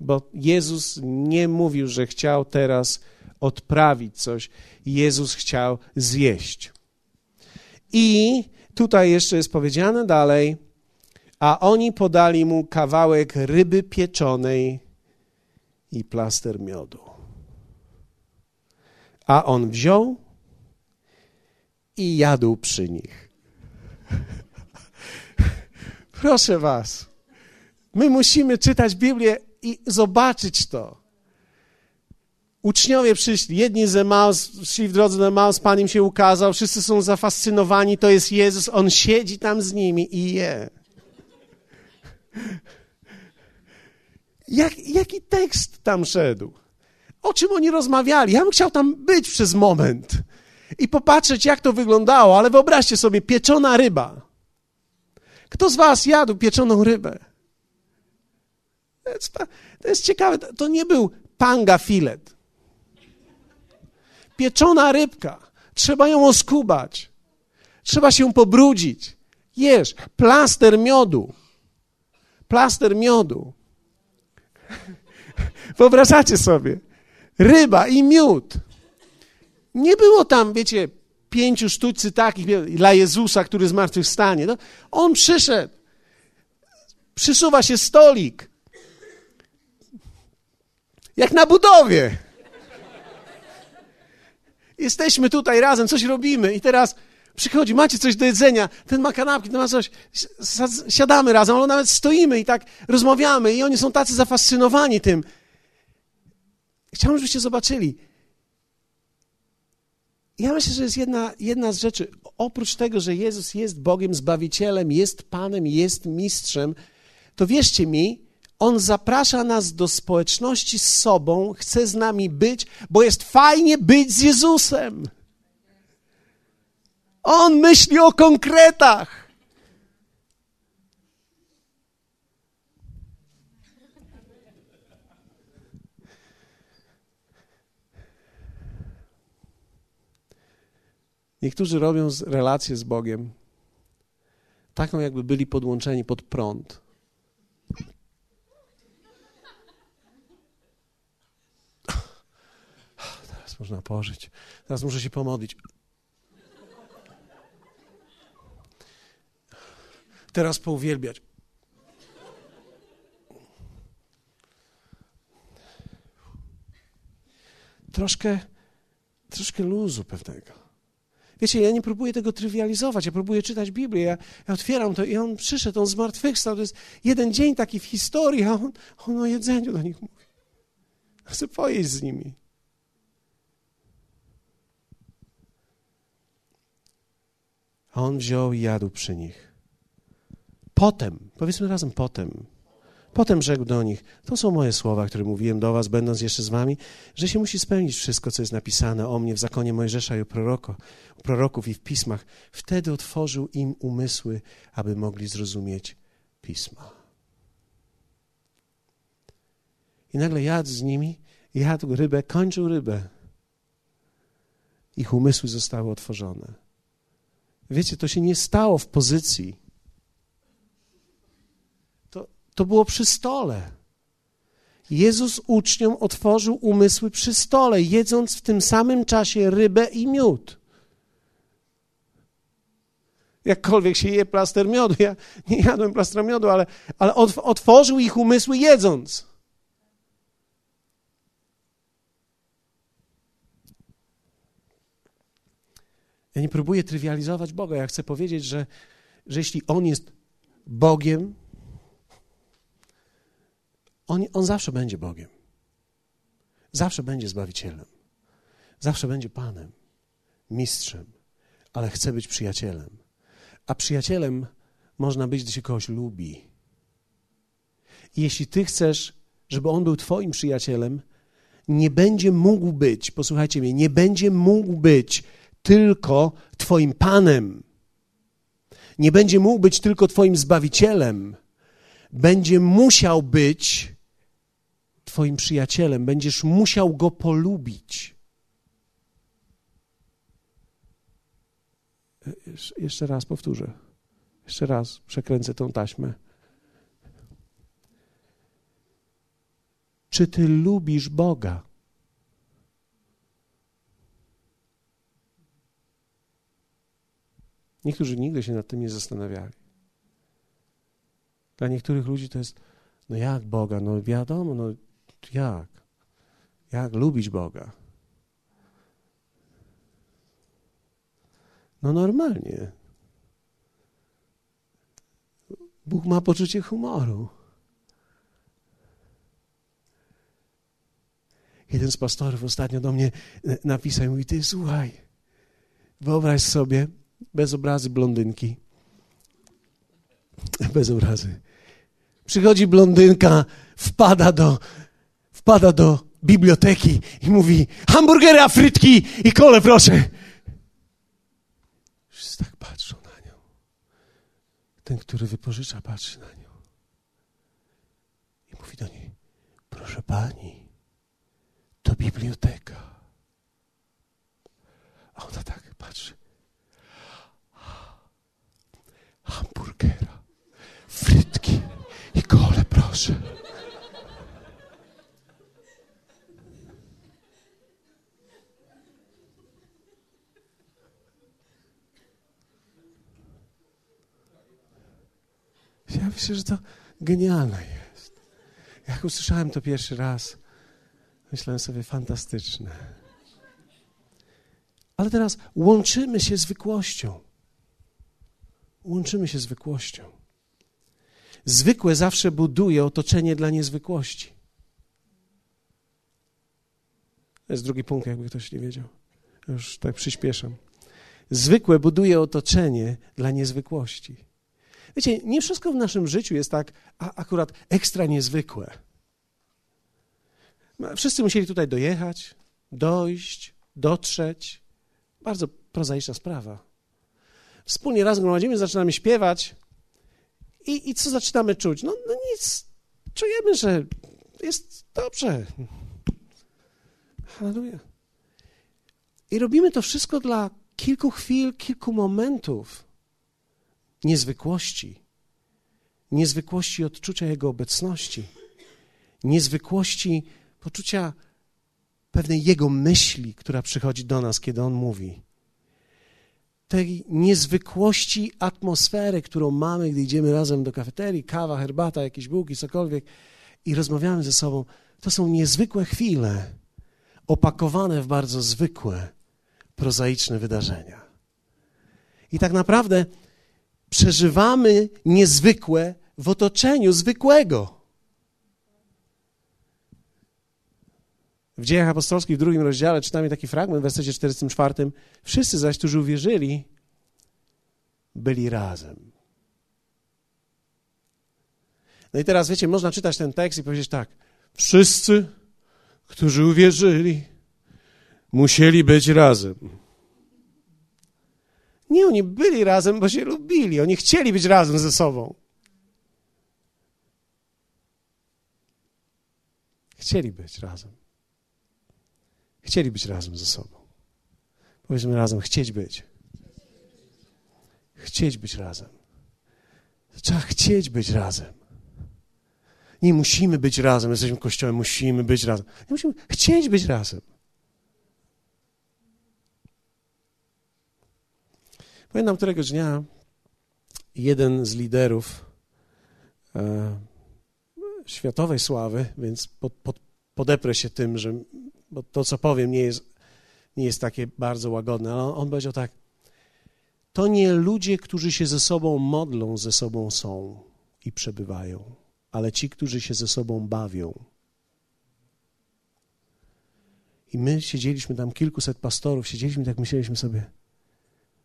bo Jezus nie mówił, że chciał teraz odprawić coś. Jezus chciał zjeść. I tutaj jeszcze jest powiedziane dalej, a oni podali mu kawałek ryby pieczonej i plaster miodu. A on wziął i jadł przy nich. Proszę Was, my musimy czytać Biblię i zobaczyć to. Uczniowie przyszli, jedni z Emaus, szli w drodze do Emaus, Pan im się ukazał, wszyscy są zafascynowani, to jest Jezus, On siedzi tam z nimi i je. Jak, jaki tekst tam szedł? O czym oni rozmawiali? Ja bym chciał tam być przez moment i popatrzeć, jak to wyglądało, ale wyobraźcie sobie, pieczona ryba. Kto z was jadł pieczoną rybę? To jest, ciekawe, to nie był panga filet. Pieczona rybka. Trzeba ją oskubać. Trzeba się pobrudzić. Jesz, plaster miodu plaster miodu. Wyobrażacie sobie? Ryba i miód. Nie było tam, wiecie, pięciu sztućcy takich dla Jezusa, który zmartwychwstanie. No, on przyszedł. Przysuwa się stolik. Jak na budowie. Jesteśmy tutaj razem, coś robimy i teraz Przychodzi, macie coś do jedzenia, ten ma kanapki, ten ma coś. Siadamy razem, albo nawet stoimy i tak rozmawiamy i oni są tacy zafascynowani tym. Chciałbym, żebyście zobaczyli. Ja myślę, że jest jedna, jedna z rzeczy, oprócz tego, że Jezus jest Bogiem, Zbawicielem, jest Panem, jest Mistrzem, to wierzcie mi, On zaprasza nas do społeczności z sobą, chce z nami być, bo jest fajnie być z Jezusem. On myśli o konkretach. Niektórzy robią relację z Bogiem taką, jakby byli podłączeni pod prąd. Teraz można pożyć. Teraz muszę się pomodlić. teraz pouwielbiać. Troszkę, troszkę luzu pewnego. Wiecie, ja nie próbuję tego trywializować, ja próbuję czytać Biblię, ja, ja otwieram to i on przyszedł, on zmartwychwstał, to jest jeden dzień taki w historii, a on, on o jedzeniu do nich mówi. Chcę pojeść z nimi. A on wziął i jadł przy nich. Potem, powiedzmy razem potem, potem rzekł do nich, to są moje słowa, które mówiłem do was, będąc jeszcze z wami, że się musi spełnić wszystko, co jest napisane o mnie w zakonie Mojżesza i u, proroko, proroków i w pismach. Wtedy otworzył im umysły, aby mogli zrozumieć pisma. I nagle jadł z nimi, jadł rybę, kończył rybę. Ich umysły zostały otworzone. Wiecie, to się nie stało w pozycji to było przy stole. Jezus uczniom otworzył umysły przy stole, jedząc w tym samym czasie rybę i miód. Jakkolwiek się je plaster miodu, ja nie jadłem plastra miodu, ale, ale otworzył ich umysły jedząc. Ja nie próbuję trywializować Boga. Ja chcę powiedzieć, że, że jeśli On jest Bogiem, On, on zawsze będzie Bogiem. Zawsze będzie Zbawicielem. Zawsze będzie Panem, mistrzem, ale chce być przyjacielem. A przyjacielem można być, gdy się kogoś lubi. I jeśli ty chcesz, żeby on był twoim przyjacielem, nie będzie mógł być, posłuchajcie mnie, nie będzie mógł być tylko twoim panem. Nie będzie mógł być tylko twoim zbawicielem. Będzie musiał być twoim przyjacielem. Będziesz musiał go polubić. Jeszcze raz powtórzę. Jeszcze raz przekręcę tą taśmę. Czy ty lubisz Boga? Niektórzy nigdy się nad tym nie zastanawiali. Dla niektórych ludzi to jest, no jak Boga? No wiadomo, no jak? Jak lubić Boga? No normalnie. Bóg ma poczucie humoru. Jeden z pastorów ostatnio do mnie e, napisał i mówi, ty słuchaj, wyobraź sobie, bez obrazy blondynki, bez obrazy. Przychodzi blondynka, wpada do, wpada do biblioteki i mówi, hamburgery, frytki i kole proszę. Wszyscy tak patrzą na nią. Ten, który wypożycza, patrzy na nią. I mówi do niej, proszę pani, to biblioteka. A ona tak patrzy. Hamburgera, frytki i kole, proszę. Ja myślę, że to genialne jest. Jak usłyszałem to pierwszy raz, myślałem sobie, fantastyczne. Ale teraz łączymy się zwykłością. Łączymy się zwykłością. Zwykłe zawsze buduje otoczenie dla niezwykłości. To jest drugi punkt, jakby ktoś nie wiedział. Już tak przyspieszam. Zwykłe buduje otoczenie dla niezwykłości. Wiecie, nie wszystko w naszym życiu jest tak a, akurat ekstra niezwykłe. Wszyscy musieli tutaj dojechać, dojść, dotrzeć. Bardzo prozaiczna sprawa. Wspólnie razem gromadzimy, zaczynamy śpiewać i, i co zaczynamy czuć? No, no nic, czujemy, że jest dobrze. Halleluja. I robimy to wszystko dla kilku chwil, kilku momentów niezwykłości, niezwykłości odczucia Jego obecności, niezwykłości poczucia pewnej Jego myśli, która przychodzi do nas, kiedy On mówi. Tej niezwykłości atmosfery, którą mamy, gdy idziemy razem do kafeterii, kawa, herbata, jakieś bułki, cokolwiek i rozmawiamy ze sobą. To są niezwykłe chwile, opakowane w bardzo zwykłe, prozaiczne wydarzenia. I tak naprawdę przeżywamy niezwykłe w otoczeniu zwykłego. W dziejach apostolskich w drugim rozdziale czytamy taki fragment w wersecie 44. Wszyscy zaś, którzy uwierzyli, byli razem. No i teraz, wiecie, można czytać ten tekst i powiedzieć tak. Wszyscy, którzy uwierzyli, musieli być razem. Nie, oni byli razem, bo się lubili. Oni chcieli być razem ze sobą. Chcieli być razem. Chcieli być razem ze sobą. Powiedzmy razem, chcieć być. Chcieć być razem. Trzeba chcieć być razem. Nie musimy być razem, jesteśmy kościołem, musimy być razem. Nie musimy chcieć być razem. Pamiętam któregoś dnia jeden z liderów e, światowej sławy, więc pod, pod, podeprę się tym, że bo to, co powiem, nie jest, nie jest takie bardzo łagodne, ale on, on powiedział tak, to nie ludzie, którzy się ze sobą modlą, ze sobą są i przebywają. ale ci, którzy się ze sobą bawią. I my siedzieliśmy tam, kilkuset pastorów, siedzieliśmy tak, myśleliśmy sobie,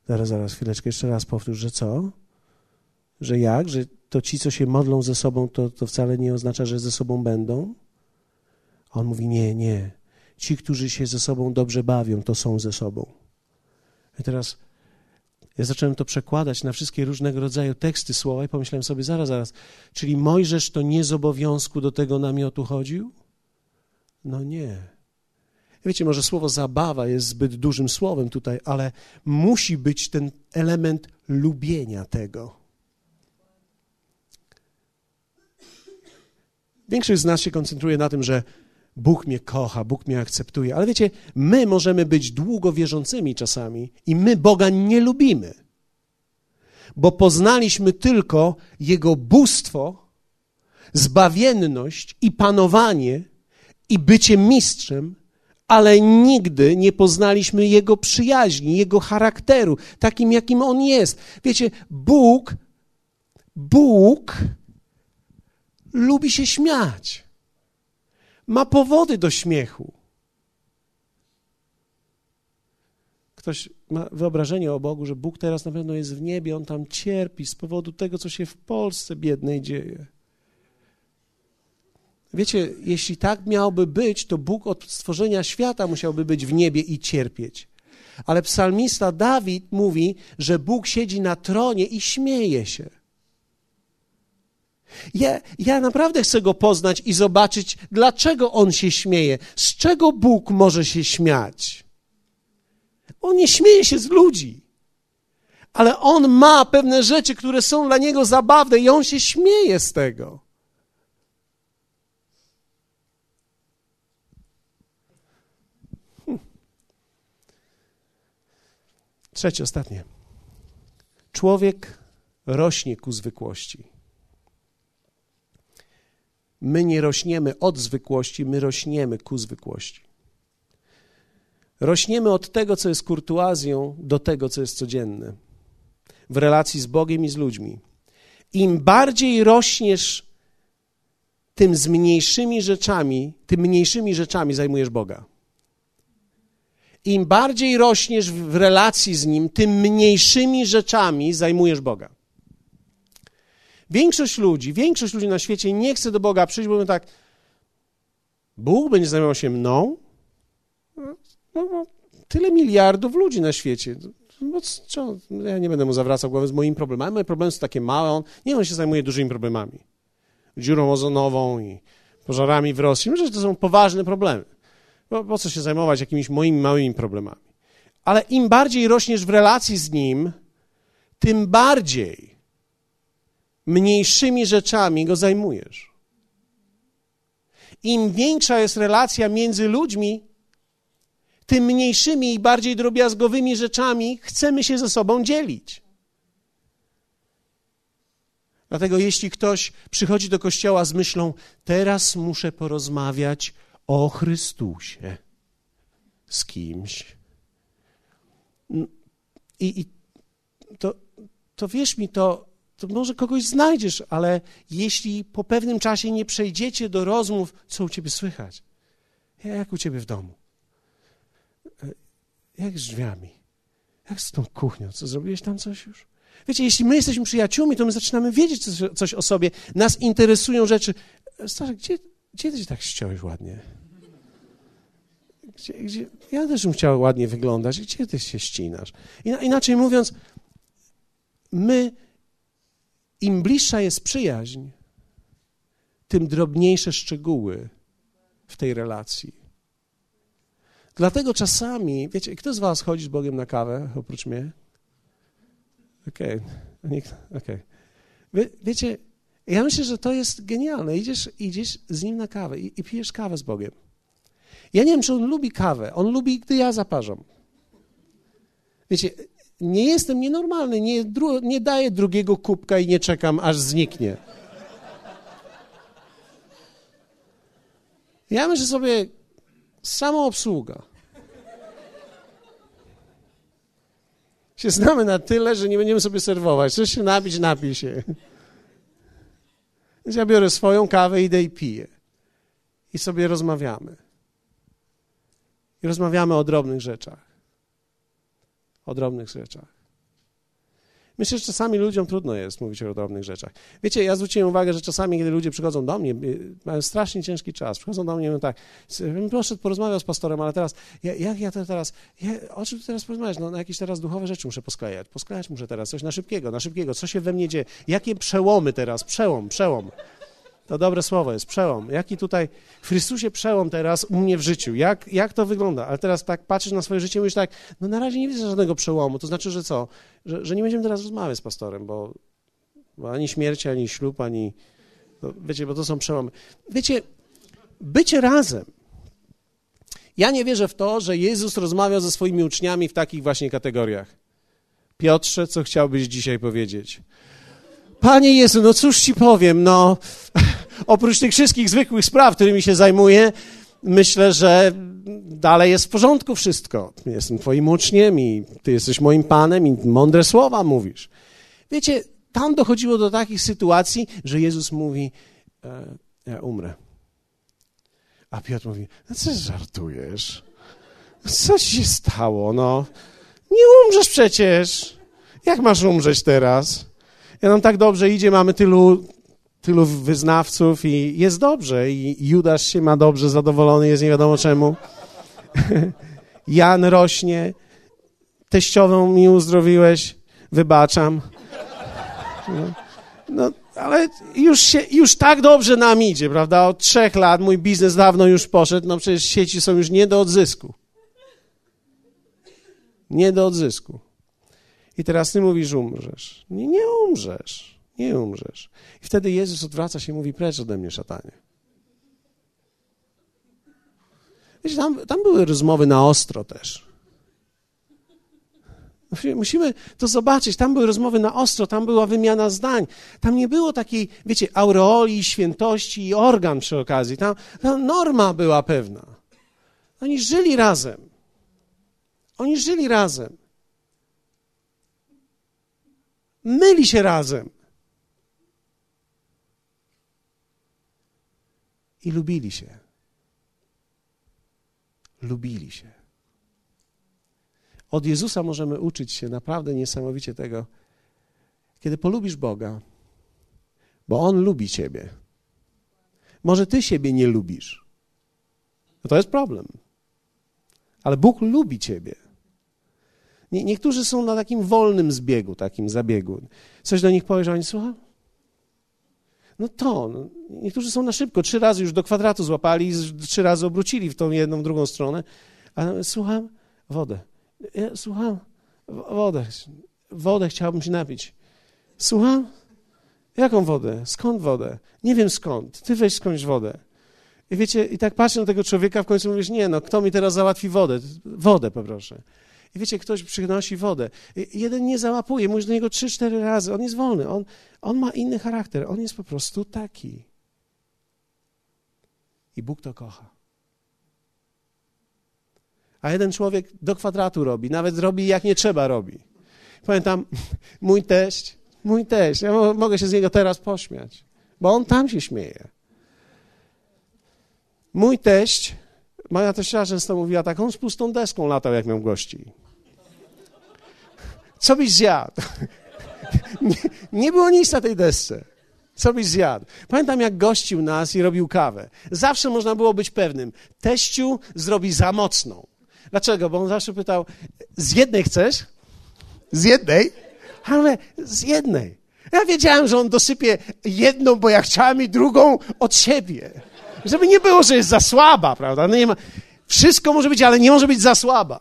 zaraz, zaraz, chwileczkę, jeszcze raz powtórz, że co? Że jak? Że to ci, co się modlą ze sobą, to, to wcale nie oznacza, że ze sobą będą? A on mówi, nie, nie. Ci, którzy się ze sobą dobrze bawią, to są ze sobą. I teraz ja zacząłem to przekładać na wszystkie różnego rodzaju teksty, słowa i pomyślałem sobie, zaraz, zaraz, czyli Mojżesz to nie z obowiązku do tego namiotu chodził? No nie. Wiecie, może słowo zabawa jest zbyt dużym słowem tutaj, ale musi być ten element lubienia tego. Większość z nas się koncentruje na tym, że Bóg mnie kocha, Bóg mnie akceptuje. Ale wiecie, my możemy być długo wierzącymi czasami i my Boga nie lubimy, bo poznaliśmy tylko Jego bóstwo, zbawienność i panowanie i bycie mistrzem, ale nigdy nie poznaliśmy Jego przyjaźni, Jego charakteru, takim jakim On jest. Wiecie, Bóg, Bóg lubi się śmiać ma powody do śmiechu. Ktoś ma wyobrażenie o Bogu, że Bóg teraz na pewno jest w niebie, on tam cierpi z powodu tego, co się w Polsce biednej dzieje. Wiecie, jeśli tak miałoby być, to Bóg od stworzenia świata musiałby być w niebie i cierpieć. Ale psalmista Dawid mówi, że Bóg siedzi na tronie i śmieje się. Ja, ja naprawdę chcę go poznać i zobaczyć, dlaczego on się śmieje. Z czego Bóg może się śmiać? On nie śmieje się z ludzi, ale on ma pewne rzeczy, które są dla niego zabawne i on się śmieje z tego. Trzecie, ostatnie. Człowiek rośnie ku zwykłości. My nie rośniemy od zwykłości, my rośniemy ku zwykłości. Rośniemy od tego, co jest kurtuazją, do tego, co jest codzienne. W relacji z Bogiem i z ludźmi. Im bardziej rośniesz tym z mniejszymi rzeczami, tym mniejszymi rzeczami zajmujesz Boga. Im bardziej rośniesz w relacji z Nim, tym mniejszymi rzeczami zajmujesz Boga. Większość ludzi, większość ludzi na świecie nie chce do Boga przyjść, bo mówią tak, Bóg będzie zajmował się mną? No, no, tyle miliardów ludzi na świecie. No, co, ja nie będę mu zawracał głowy z moimi problemami. Moje problemy są takie małe. On, nie, on się zajmuje dużymi problemami. Dziurą ozonową i pożarami w Rosji. Myślę, że to są poważne problemy. Po, po co się zajmować jakimiś moimi małymi problemami? Ale im bardziej rośniesz w relacji z Nim, tym bardziej mniejszymi rzeczami go zajmujesz. Im większa jest relacja między ludźmi, tym mniejszymi i bardziej drobiazgowymi rzeczami chcemy się ze sobą dzielić. Dlatego, jeśli ktoś przychodzi do kościoła z myślą, teraz muszę porozmawiać o Chrystusie z kimś, i, i to, to wierz mi, to to może kogoś znajdziesz, ale jeśli po pewnym czasie nie przejdziecie do rozmów, co u ciebie słychać? Jak u ciebie w domu? E, jak z drzwiami? Jak z tą kuchnią? Co, zrobiłeś tam coś już? Wiecie, jeśli my jesteśmy przyjaciółmi, to my zaczynamy wiedzieć coś, coś o sobie. Nas interesują rzeczy. Stary, gdzie, gdzie ty się tak ściąłeś ładnie? Gdzie, gdzie? Ja też bym chciał ładnie wyglądać. Gdzie ty się ścinasz? Inaczej mówiąc, my im bliższa jest przyjaźń, tym drobniejsze szczegóły w tej relacji. Dlatego czasami, wiecie, kto z was chodzi z Bogiem na kawę oprócz mnie? Okej, okay. okay. Wie, wiecie, ja myślę, że to jest genialne. Idziesz, idziesz z nim na kawę i, i pijesz kawę z Bogiem. Ja nie wiem, czy on lubi kawę. On lubi, gdy ja zaparzam. Wiecie, nie jestem nienormalny, nie, dru, nie daję drugiego kubka i nie czekam, aż zniknie. Ja myślę sobie, sama obsługa. Się znamy na tyle, że nie będziemy sobie serwować. Chcesz się napić, napij się. Więc ja biorę swoją kawę, idę i piję. I sobie rozmawiamy. I rozmawiamy o drobnych rzeczach. O drobnych rzeczach. Myślę, że czasami ludziom trudno jest mówić o drobnych rzeczach. Wiecie, ja zwróciłem uwagę, że czasami, kiedy ludzie przychodzą do mnie, y, mają strasznie ciężki czas, przychodzą do mnie i mówią tak, proszę, porozmawiał z pastorem, ale teraz, jak ja to teraz, ja, o czym teraz porozmawiać? No, na jakieś teraz duchowe rzeczy muszę posklejać. Posklejać muszę teraz coś na szybkiego, na szybkiego. Co się we mnie dzieje? Jakie przełomy teraz? Przełom, przełom. To dobre słowo jest, przełom. Jaki tutaj w Chrystusie przełom teraz u mnie w życiu? Jak, jak to wygląda? Ale teraz tak patrzysz na swoje życie i mówisz tak, no na razie nie widzę żadnego przełomu. To znaczy, że co? Że, że nie będziemy teraz rozmawiać z pastorem, bo, bo ani śmierć, ani ślub, ani... No, wiecie, bo to są przełomy. Wiecie, bycie razem. Ja nie wierzę w to, że Jezus rozmawiał ze swoimi uczniami w takich właśnie kategoriach. Piotrze, co chciałbyś dzisiaj powiedzieć? Panie Jezu, no cóż ci powiem, no oprócz tych wszystkich zwykłych spraw, którymi się zajmuję, myślę, że dalej jest w porządku wszystko. Jestem twoim uczniem i ty jesteś moim panem i mądre słowa mówisz. Wiecie, tam dochodziło do takich sytuacji, że Jezus mówi, e, ja umrę. A Piotr mówi, no co żartujesz? Co ci się stało, no? Nie umrzesz przecież. Jak masz umrzeć teraz? Ja nam tak dobrze idzie, mamy tylu, tylu wyznawców i jest dobrze. I Judasz się ma dobrze, zadowolony jest nie wiadomo czemu. Jan rośnie, teściową mi uzdrowiłeś, wybaczam. No, no, ale już, się, już tak dobrze nam idzie, prawda? Od trzech lat mój biznes dawno już poszedł, no przecież sieci są już nie do odzysku. Nie do odzysku. I teraz ty mówisz, umrzesz. Nie, nie umrzesz. Nie umrzesz. I wtedy Jezus odwraca się i mówi, precz ode mnie, szatanie. Wiecie, tam, tam były rozmowy na ostro też. Musimy to zobaczyć. Tam były rozmowy na ostro, tam była wymiana zdań. Tam nie było takiej, wiecie, aureoli, świętości i organ przy okazji. Tam, tam norma była pewna. Oni żyli razem. Oni żyli razem. myli się razem. I lubili się. Lubili się. Od Jezusa możemy uczyć się naprawdę niesamowicie tego, kiedy polubisz Boga, bo On lubi Ciebie. Może Ty siebie nie lubisz. No to jest problem. Ale Bóg lubi Ciebie. Nie, niektórzy są na takim wolnym zbiegu, takim zabiegu. Coś do nich powiesz, a oni? No to, no, niektórzy są na szybko, trzy razy już do kwadratu złapali, trzy razy obrócili w tą jedną, drugą stronę. A słucham? Wodę. Ja, słucham? Wodę. Wodę chciałbym się napić. Słucham? Jaką wodę? Skąd wodę? Nie wiem skąd. Ty weź skądś wodę. I wiecie, i tak patrzę na tego człowieka, w końcu mówisz, nie no, kto mi teraz załatwi wodę? Wodę poproszę. I wiecie, ktoś przynosi wodę. Jeden nie załapuje, mówisz do niego trzy, cztery razy. On jest wolny, on, on ma inny charakter, on jest po prostu taki. I Bóg to kocha. A jeden człowiek do kwadratu robi, nawet robi jak nie trzeba robi. Pamiętam, mój teść, mój teść, ja mogę się z niego teraz pośmiać, bo on tam się śmieje. Mój teść Moja teściara często mówiła tak, on z pustą deską latał, jak miał gości. Co byś zjadł? Nie, nie było nic na tej desce. Co byś zjadł? Pamiętam, jak gościł nas i robił kawę. Zawsze można było być pewnym, teściu zrobi za mocną. Dlaczego? Bo on zawsze pytał, z jednej chcesz? Z jednej? Ale z jednej. Ja wiedziałem, że on dosypie jedną, bo ja chciałem i drugą od siebie. Żeby nie było, że jest za słaba, prawda? No nie ma... Wszystko może być, ale nie może być za słaba.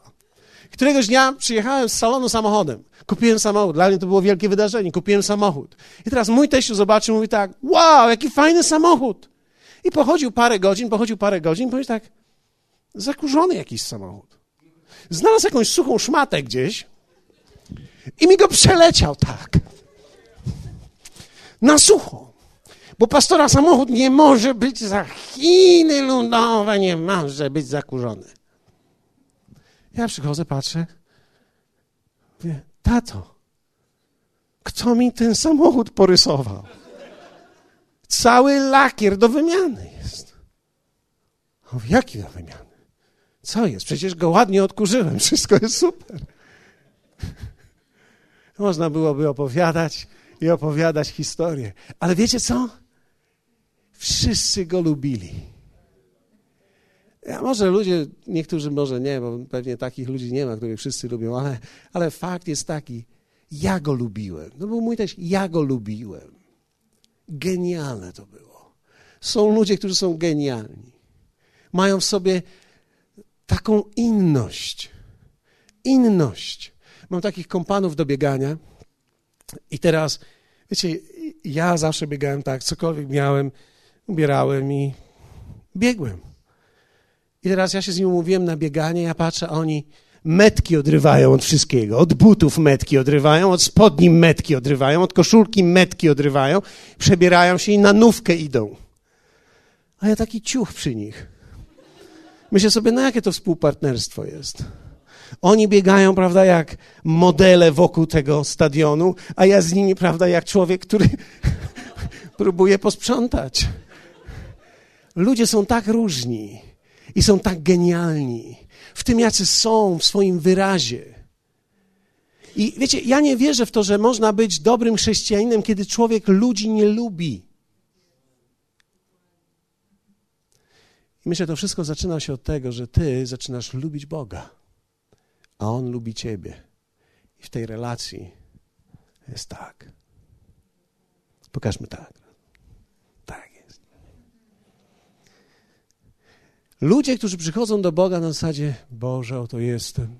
Któregoś dnia przyjechałem z salonu samochodem. Kupiłem samochód. Dla mnie to było wielkie wydarzenie. Kupiłem samochód. I teraz mój teściu zobaczył mówi tak, wow, jaki fajny samochód. I pochodził parę godzin, pochodził parę godzin, powiedział tak, zakurzony jakiś samochód. Znalazł jakąś suchą szmatę gdzieś i mi go przeleciał tak. Na sucho. Bo pastora samochód nie może być za Chiny ludowe, nie może być zakurzony. Ja przychodzę, patrzę, mówię, tato, kto mi ten samochód porysował? Cały lakier do wymiany jest. O, jaki do wymiany? Co jest? Przecież go ładnie odkurzyłem, wszystko jest super. Można byłoby opowiadać i opowiadać historię. Ale wiecie co? Wszyscy go lubili. Ja, może ludzie, niektórzy może nie, bo pewnie takich ludzi nie ma, których wszyscy lubią, ale, ale fakt jest taki, ja go lubiłem. No był mój też, ja go lubiłem. Genialne to było. Są ludzie, którzy są genialni. Mają w sobie taką inność. Inność. Mam takich kompanów do biegania i teraz, wiecie, ja zawsze biegałem tak, cokolwiek miałem, ubierałem i biegłem. I teraz ja się z nim umówiłem na bieganie, ja patrzę, oni metki odrywają od wszystkiego. Od butów metki odrywają, od spodni metki odrywają, od koszulki metki odrywają, przebierają się i na nówkę idą. A ja taki ciuch przy nich. Myślę sobie, no jakie to współpartnerstwo jest. Oni biegają, prawda, jak modele wokół tego stadionu, a ja z nimi, prawda, jak człowiek, który próbuje posprzątać. Ludzie są tak różni i są tak genialni w tym, jacy są w swoim wyrazie. I wiecie, ja nie wierzę w to, że można być dobrym chrześcijaninem, kiedy człowiek ludzi nie lubi. I myślę, to wszystko zaczyna się od tego, że ty zaczynasz lubić Boga, a On lubi ciebie. I w tej relacji jest tak. Pokażmy tak. Ludzie, którzy przychodzą do Boga na zasadzie, Boże, oto jestem.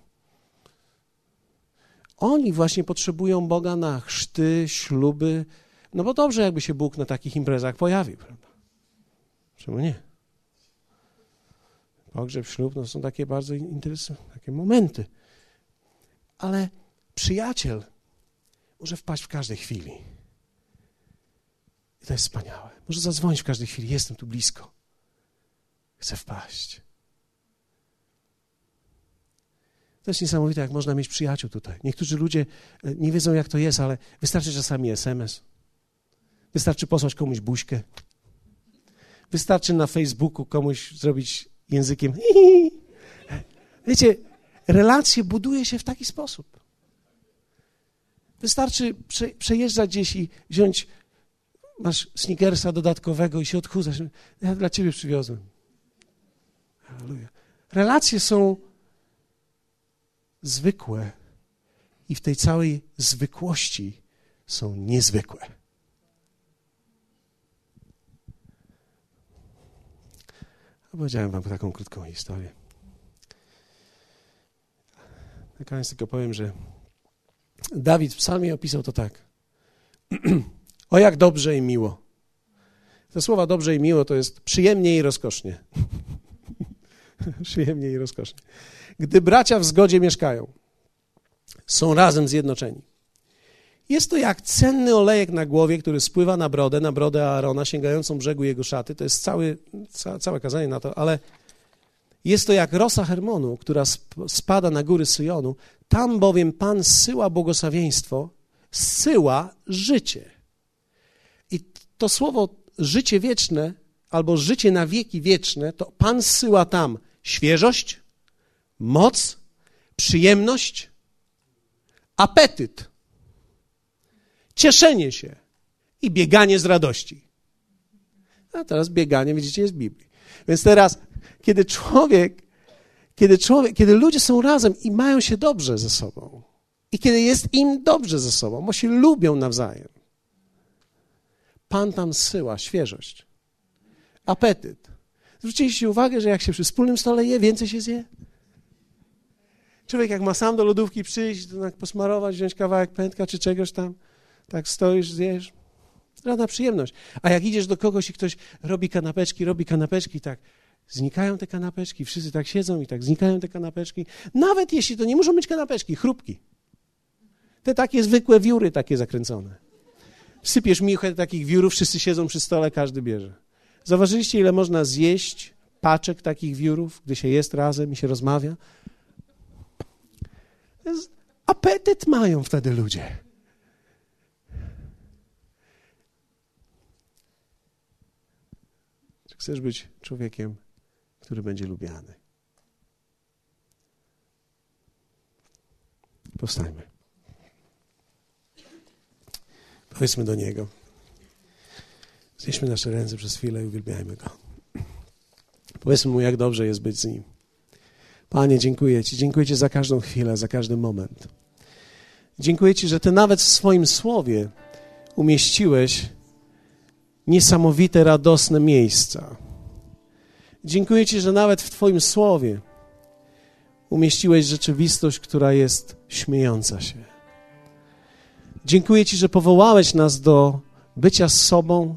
Oni właśnie potrzebują Boga na chrzty, śluby. No bo dobrze, jakby się Bóg na takich imprezach pojawił, prawda? Czemu nie? Pogrzeb, ślub, no są takie bardzo interesujące, takie momenty. Ale przyjaciel może wpaść w każdej chwili. I to jest wspaniałe. Może zadzwonić w każdej chwili, jestem tu blisko. Chcę wpaść. To jest niesamowite, jak można mieć przyjaciół tutaj. Niektórzy ludzie e, nie wiedzą, jak to jest, ale wystarczy czasami SMS. Wystarczy posłać komuś buźkę. Wystarczy na Facebooku komuś zrobić językiem. Wiecie, relacje buduje się w taki sposób. Wystarczy prze, przejeżdżać gdzieś i wziąć, masz sneakersa dodatkowego i się odchudzać. Ja dla ciebie przywiozłem. Relacje są zwykłe i w tej całej zwykłości są niezwykłe. Opowiedziałem wam taką krótką historię. Na koniec tylko powiem, że Dawid w psalmie opisał to tak. o jak dobrze i miło. Te słowa dobrze i miło to jest przyjemnie i rozkosznie. przyjemnie i rozkosznie. Gdy bracia w zgodzie mieszkają, są razem zjednoczeni. Jest to jak cenny olejek na głowie, który spływa na brodę, na brodę Aarona, sięgającą brzegu jego szaty. To jest cały, ca, całe kazanie na to, ale jest to jak rosa Hermonu, która spada na góry Syjonu. Tam bowiem Pan zsyła błogosławieństwo, zsyła życie. I to słowo życie wieczne albo życie na wieki wieczne, to Pan zsyła tam świeżość, moc, przyjemność, apetyt cieszenie się i bieganie z radości. A teraz bieganie, widzicie, jest w Biblii. Więc teraz, kiedy człowiek, kiedy człowiek, kiedy ludzie są razem i mają się dobrze ze sobą, i kiedy jest im dobrze ze sobą, bo się lubią nawzajem, Pan tam zsyła świeżość, apetyt. Zwróciliście uwagę, że jak się przy wspólnym stole je, więcej się zje? Człowiek jak ma sam do lodówki przyjść, to posmarować, wziąć kawałek pętka czy czegoś tam, tak stoisz, zjesz. Żadna przyjemność. A jak idziesz do kogoś i ktoś robi kanapeczki, robi kanapeczki, tak znikają te kanapeczki, wszyscy tak siedzą i tak znikają te kanapeczki. Nawet jeśli to nie muszą być kanapeczki, chrupki. Te takie zwykłe wióry, takie zakręcone. Sypiesz michę takich wiórów, wszyscy siedzą przy stole, każdy bierze. Zauważyliście, ile można zjeść paczek takich wiórów, gdy się jest razem i się rozmawia? Apetyt mają wtedy ludzie. Chcesz być człowiekiem, który będzie lubiany. Powstajmy. Powiedzmy do Niego. Znieśmy nasze ręce przez chwilę i uwielbiajmy Go. Powiedzmy Mu, jak dobrze jest być z Nim. Panie, dziękuję Ci. Dziękuję Ci za każdą chwilę, za każdy moment. Dziękuję Ci, że Ty nawet w swoim słowie umieściłeś niesamowite, radosne miejsca. Dziękuję Ci, że nawet w Twoim słowie umieściłeś rzeczywistość, która jest śmiejąca się. Dziękuję Ci, że powołałeś nas do bycia z sobą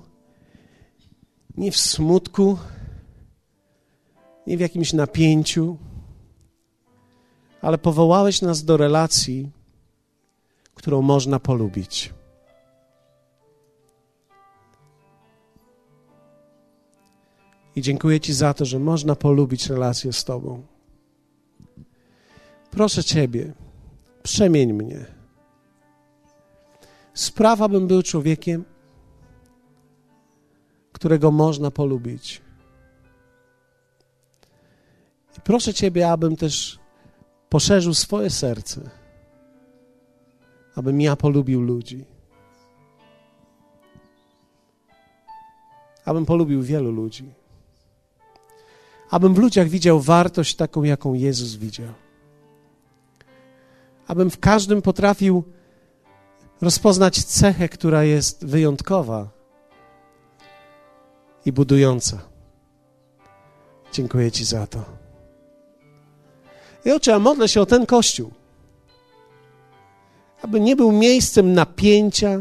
nie w smutku, nie w jakimś napięciu, ale powołałeś nas do relacji, którą można polubić. I dziękuję Ci za to, że można polubić relację z Tobą. Proszę Ciebie, przemień mnie. Spraw, abym był człowiekiem, którego można polubić. I proszę Ciebie, abym też poszerzył swoje serce, abym ja polubił ludzi. Abym polubił wielu ludzi. Abym w ludziach widział wartość taką, jaką Jezus widział. Abym w każdym potrafił rozpoznać cechę, która jest wyjątkowa i budująca. Dziękuję Ci za to. I oczy, a modlę się o ten kościół, aby nie był miejscem napięcia,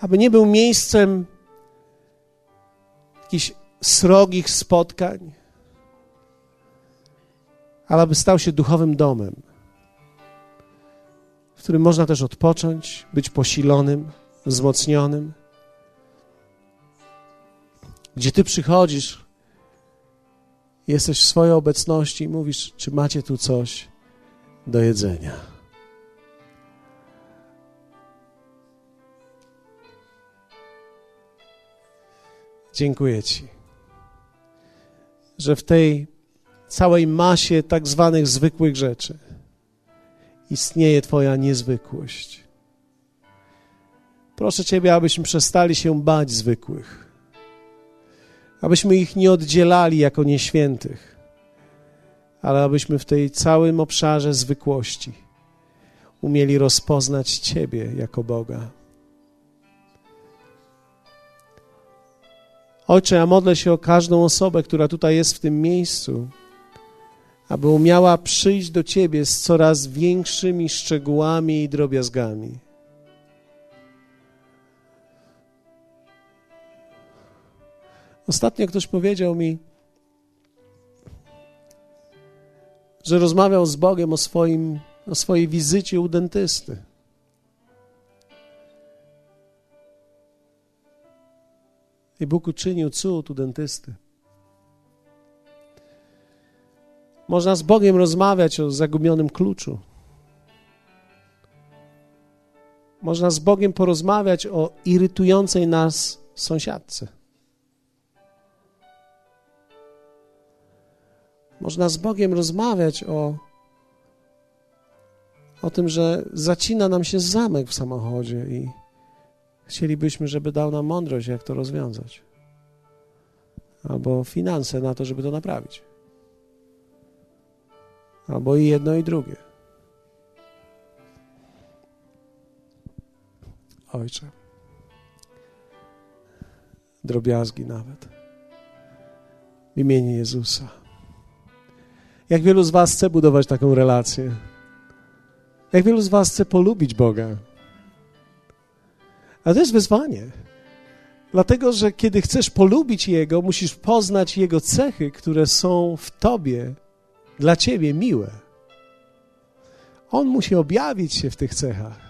aby nie był miejscem jakichś srogich spotkań, ale aby stał się duchowym domem, w którym można też odpocząć, być posilonym, wzmocnionym, gdzie Ty przychodzisz, jesteś w swojej obecności i mówisz, czy macie tu coś do jedzenia. Dziękuję Ci że w tej całej masie tak zwanych zwykłych rzeczy istnieje Twoja niezwykłość. Proszę Ciebie, abyśmy przestali się bać zwykłych, abyśmy ich nie oddzielali jako nieświętych, ale abyśmy w tej całym obszarze zwykłości umieli rozpoznać Ciebie jako Boga. Ojcze, ja modlę się o każdą osobę, która tutaj jest w tym miejscu, aby umiała przyjść do Ciebie z coraz większymi szczegółami i drobiazgami. Ostatnio ktoś powiedział mi, że rozmawiał z Bogiem o, swoim, o swojej wizycie u dentysty. I Bóg uczynił cud u dentysty. Można z Bogiem rozmawiać o zagubionym kluczu. Można z Bogiem porozmawiać o irytującej nas sąsiadce. Można z Bogiem rozmawiać o, o tym, że zacina nam się zamek w samochodzie i Chcielibyśmy, żeby dał nam mądrość, jak to rozwiązać. Albo finanse na to, żeby to naprawić. Albo i jedno, i drugie. Ojcze. Drobiazgi nawet. W imieniu Jezusa. Jak wielu z Was chce budować taką relację? Jak wielu z Was chce polubić Boga? Ale to jest wyzwanie. Dlatego, że kiedy chcesz polubić Jego, musisz poznać Jego cechy, które są w Tobie, dla Ciebie miłe. On musi objawić się w tych cechach.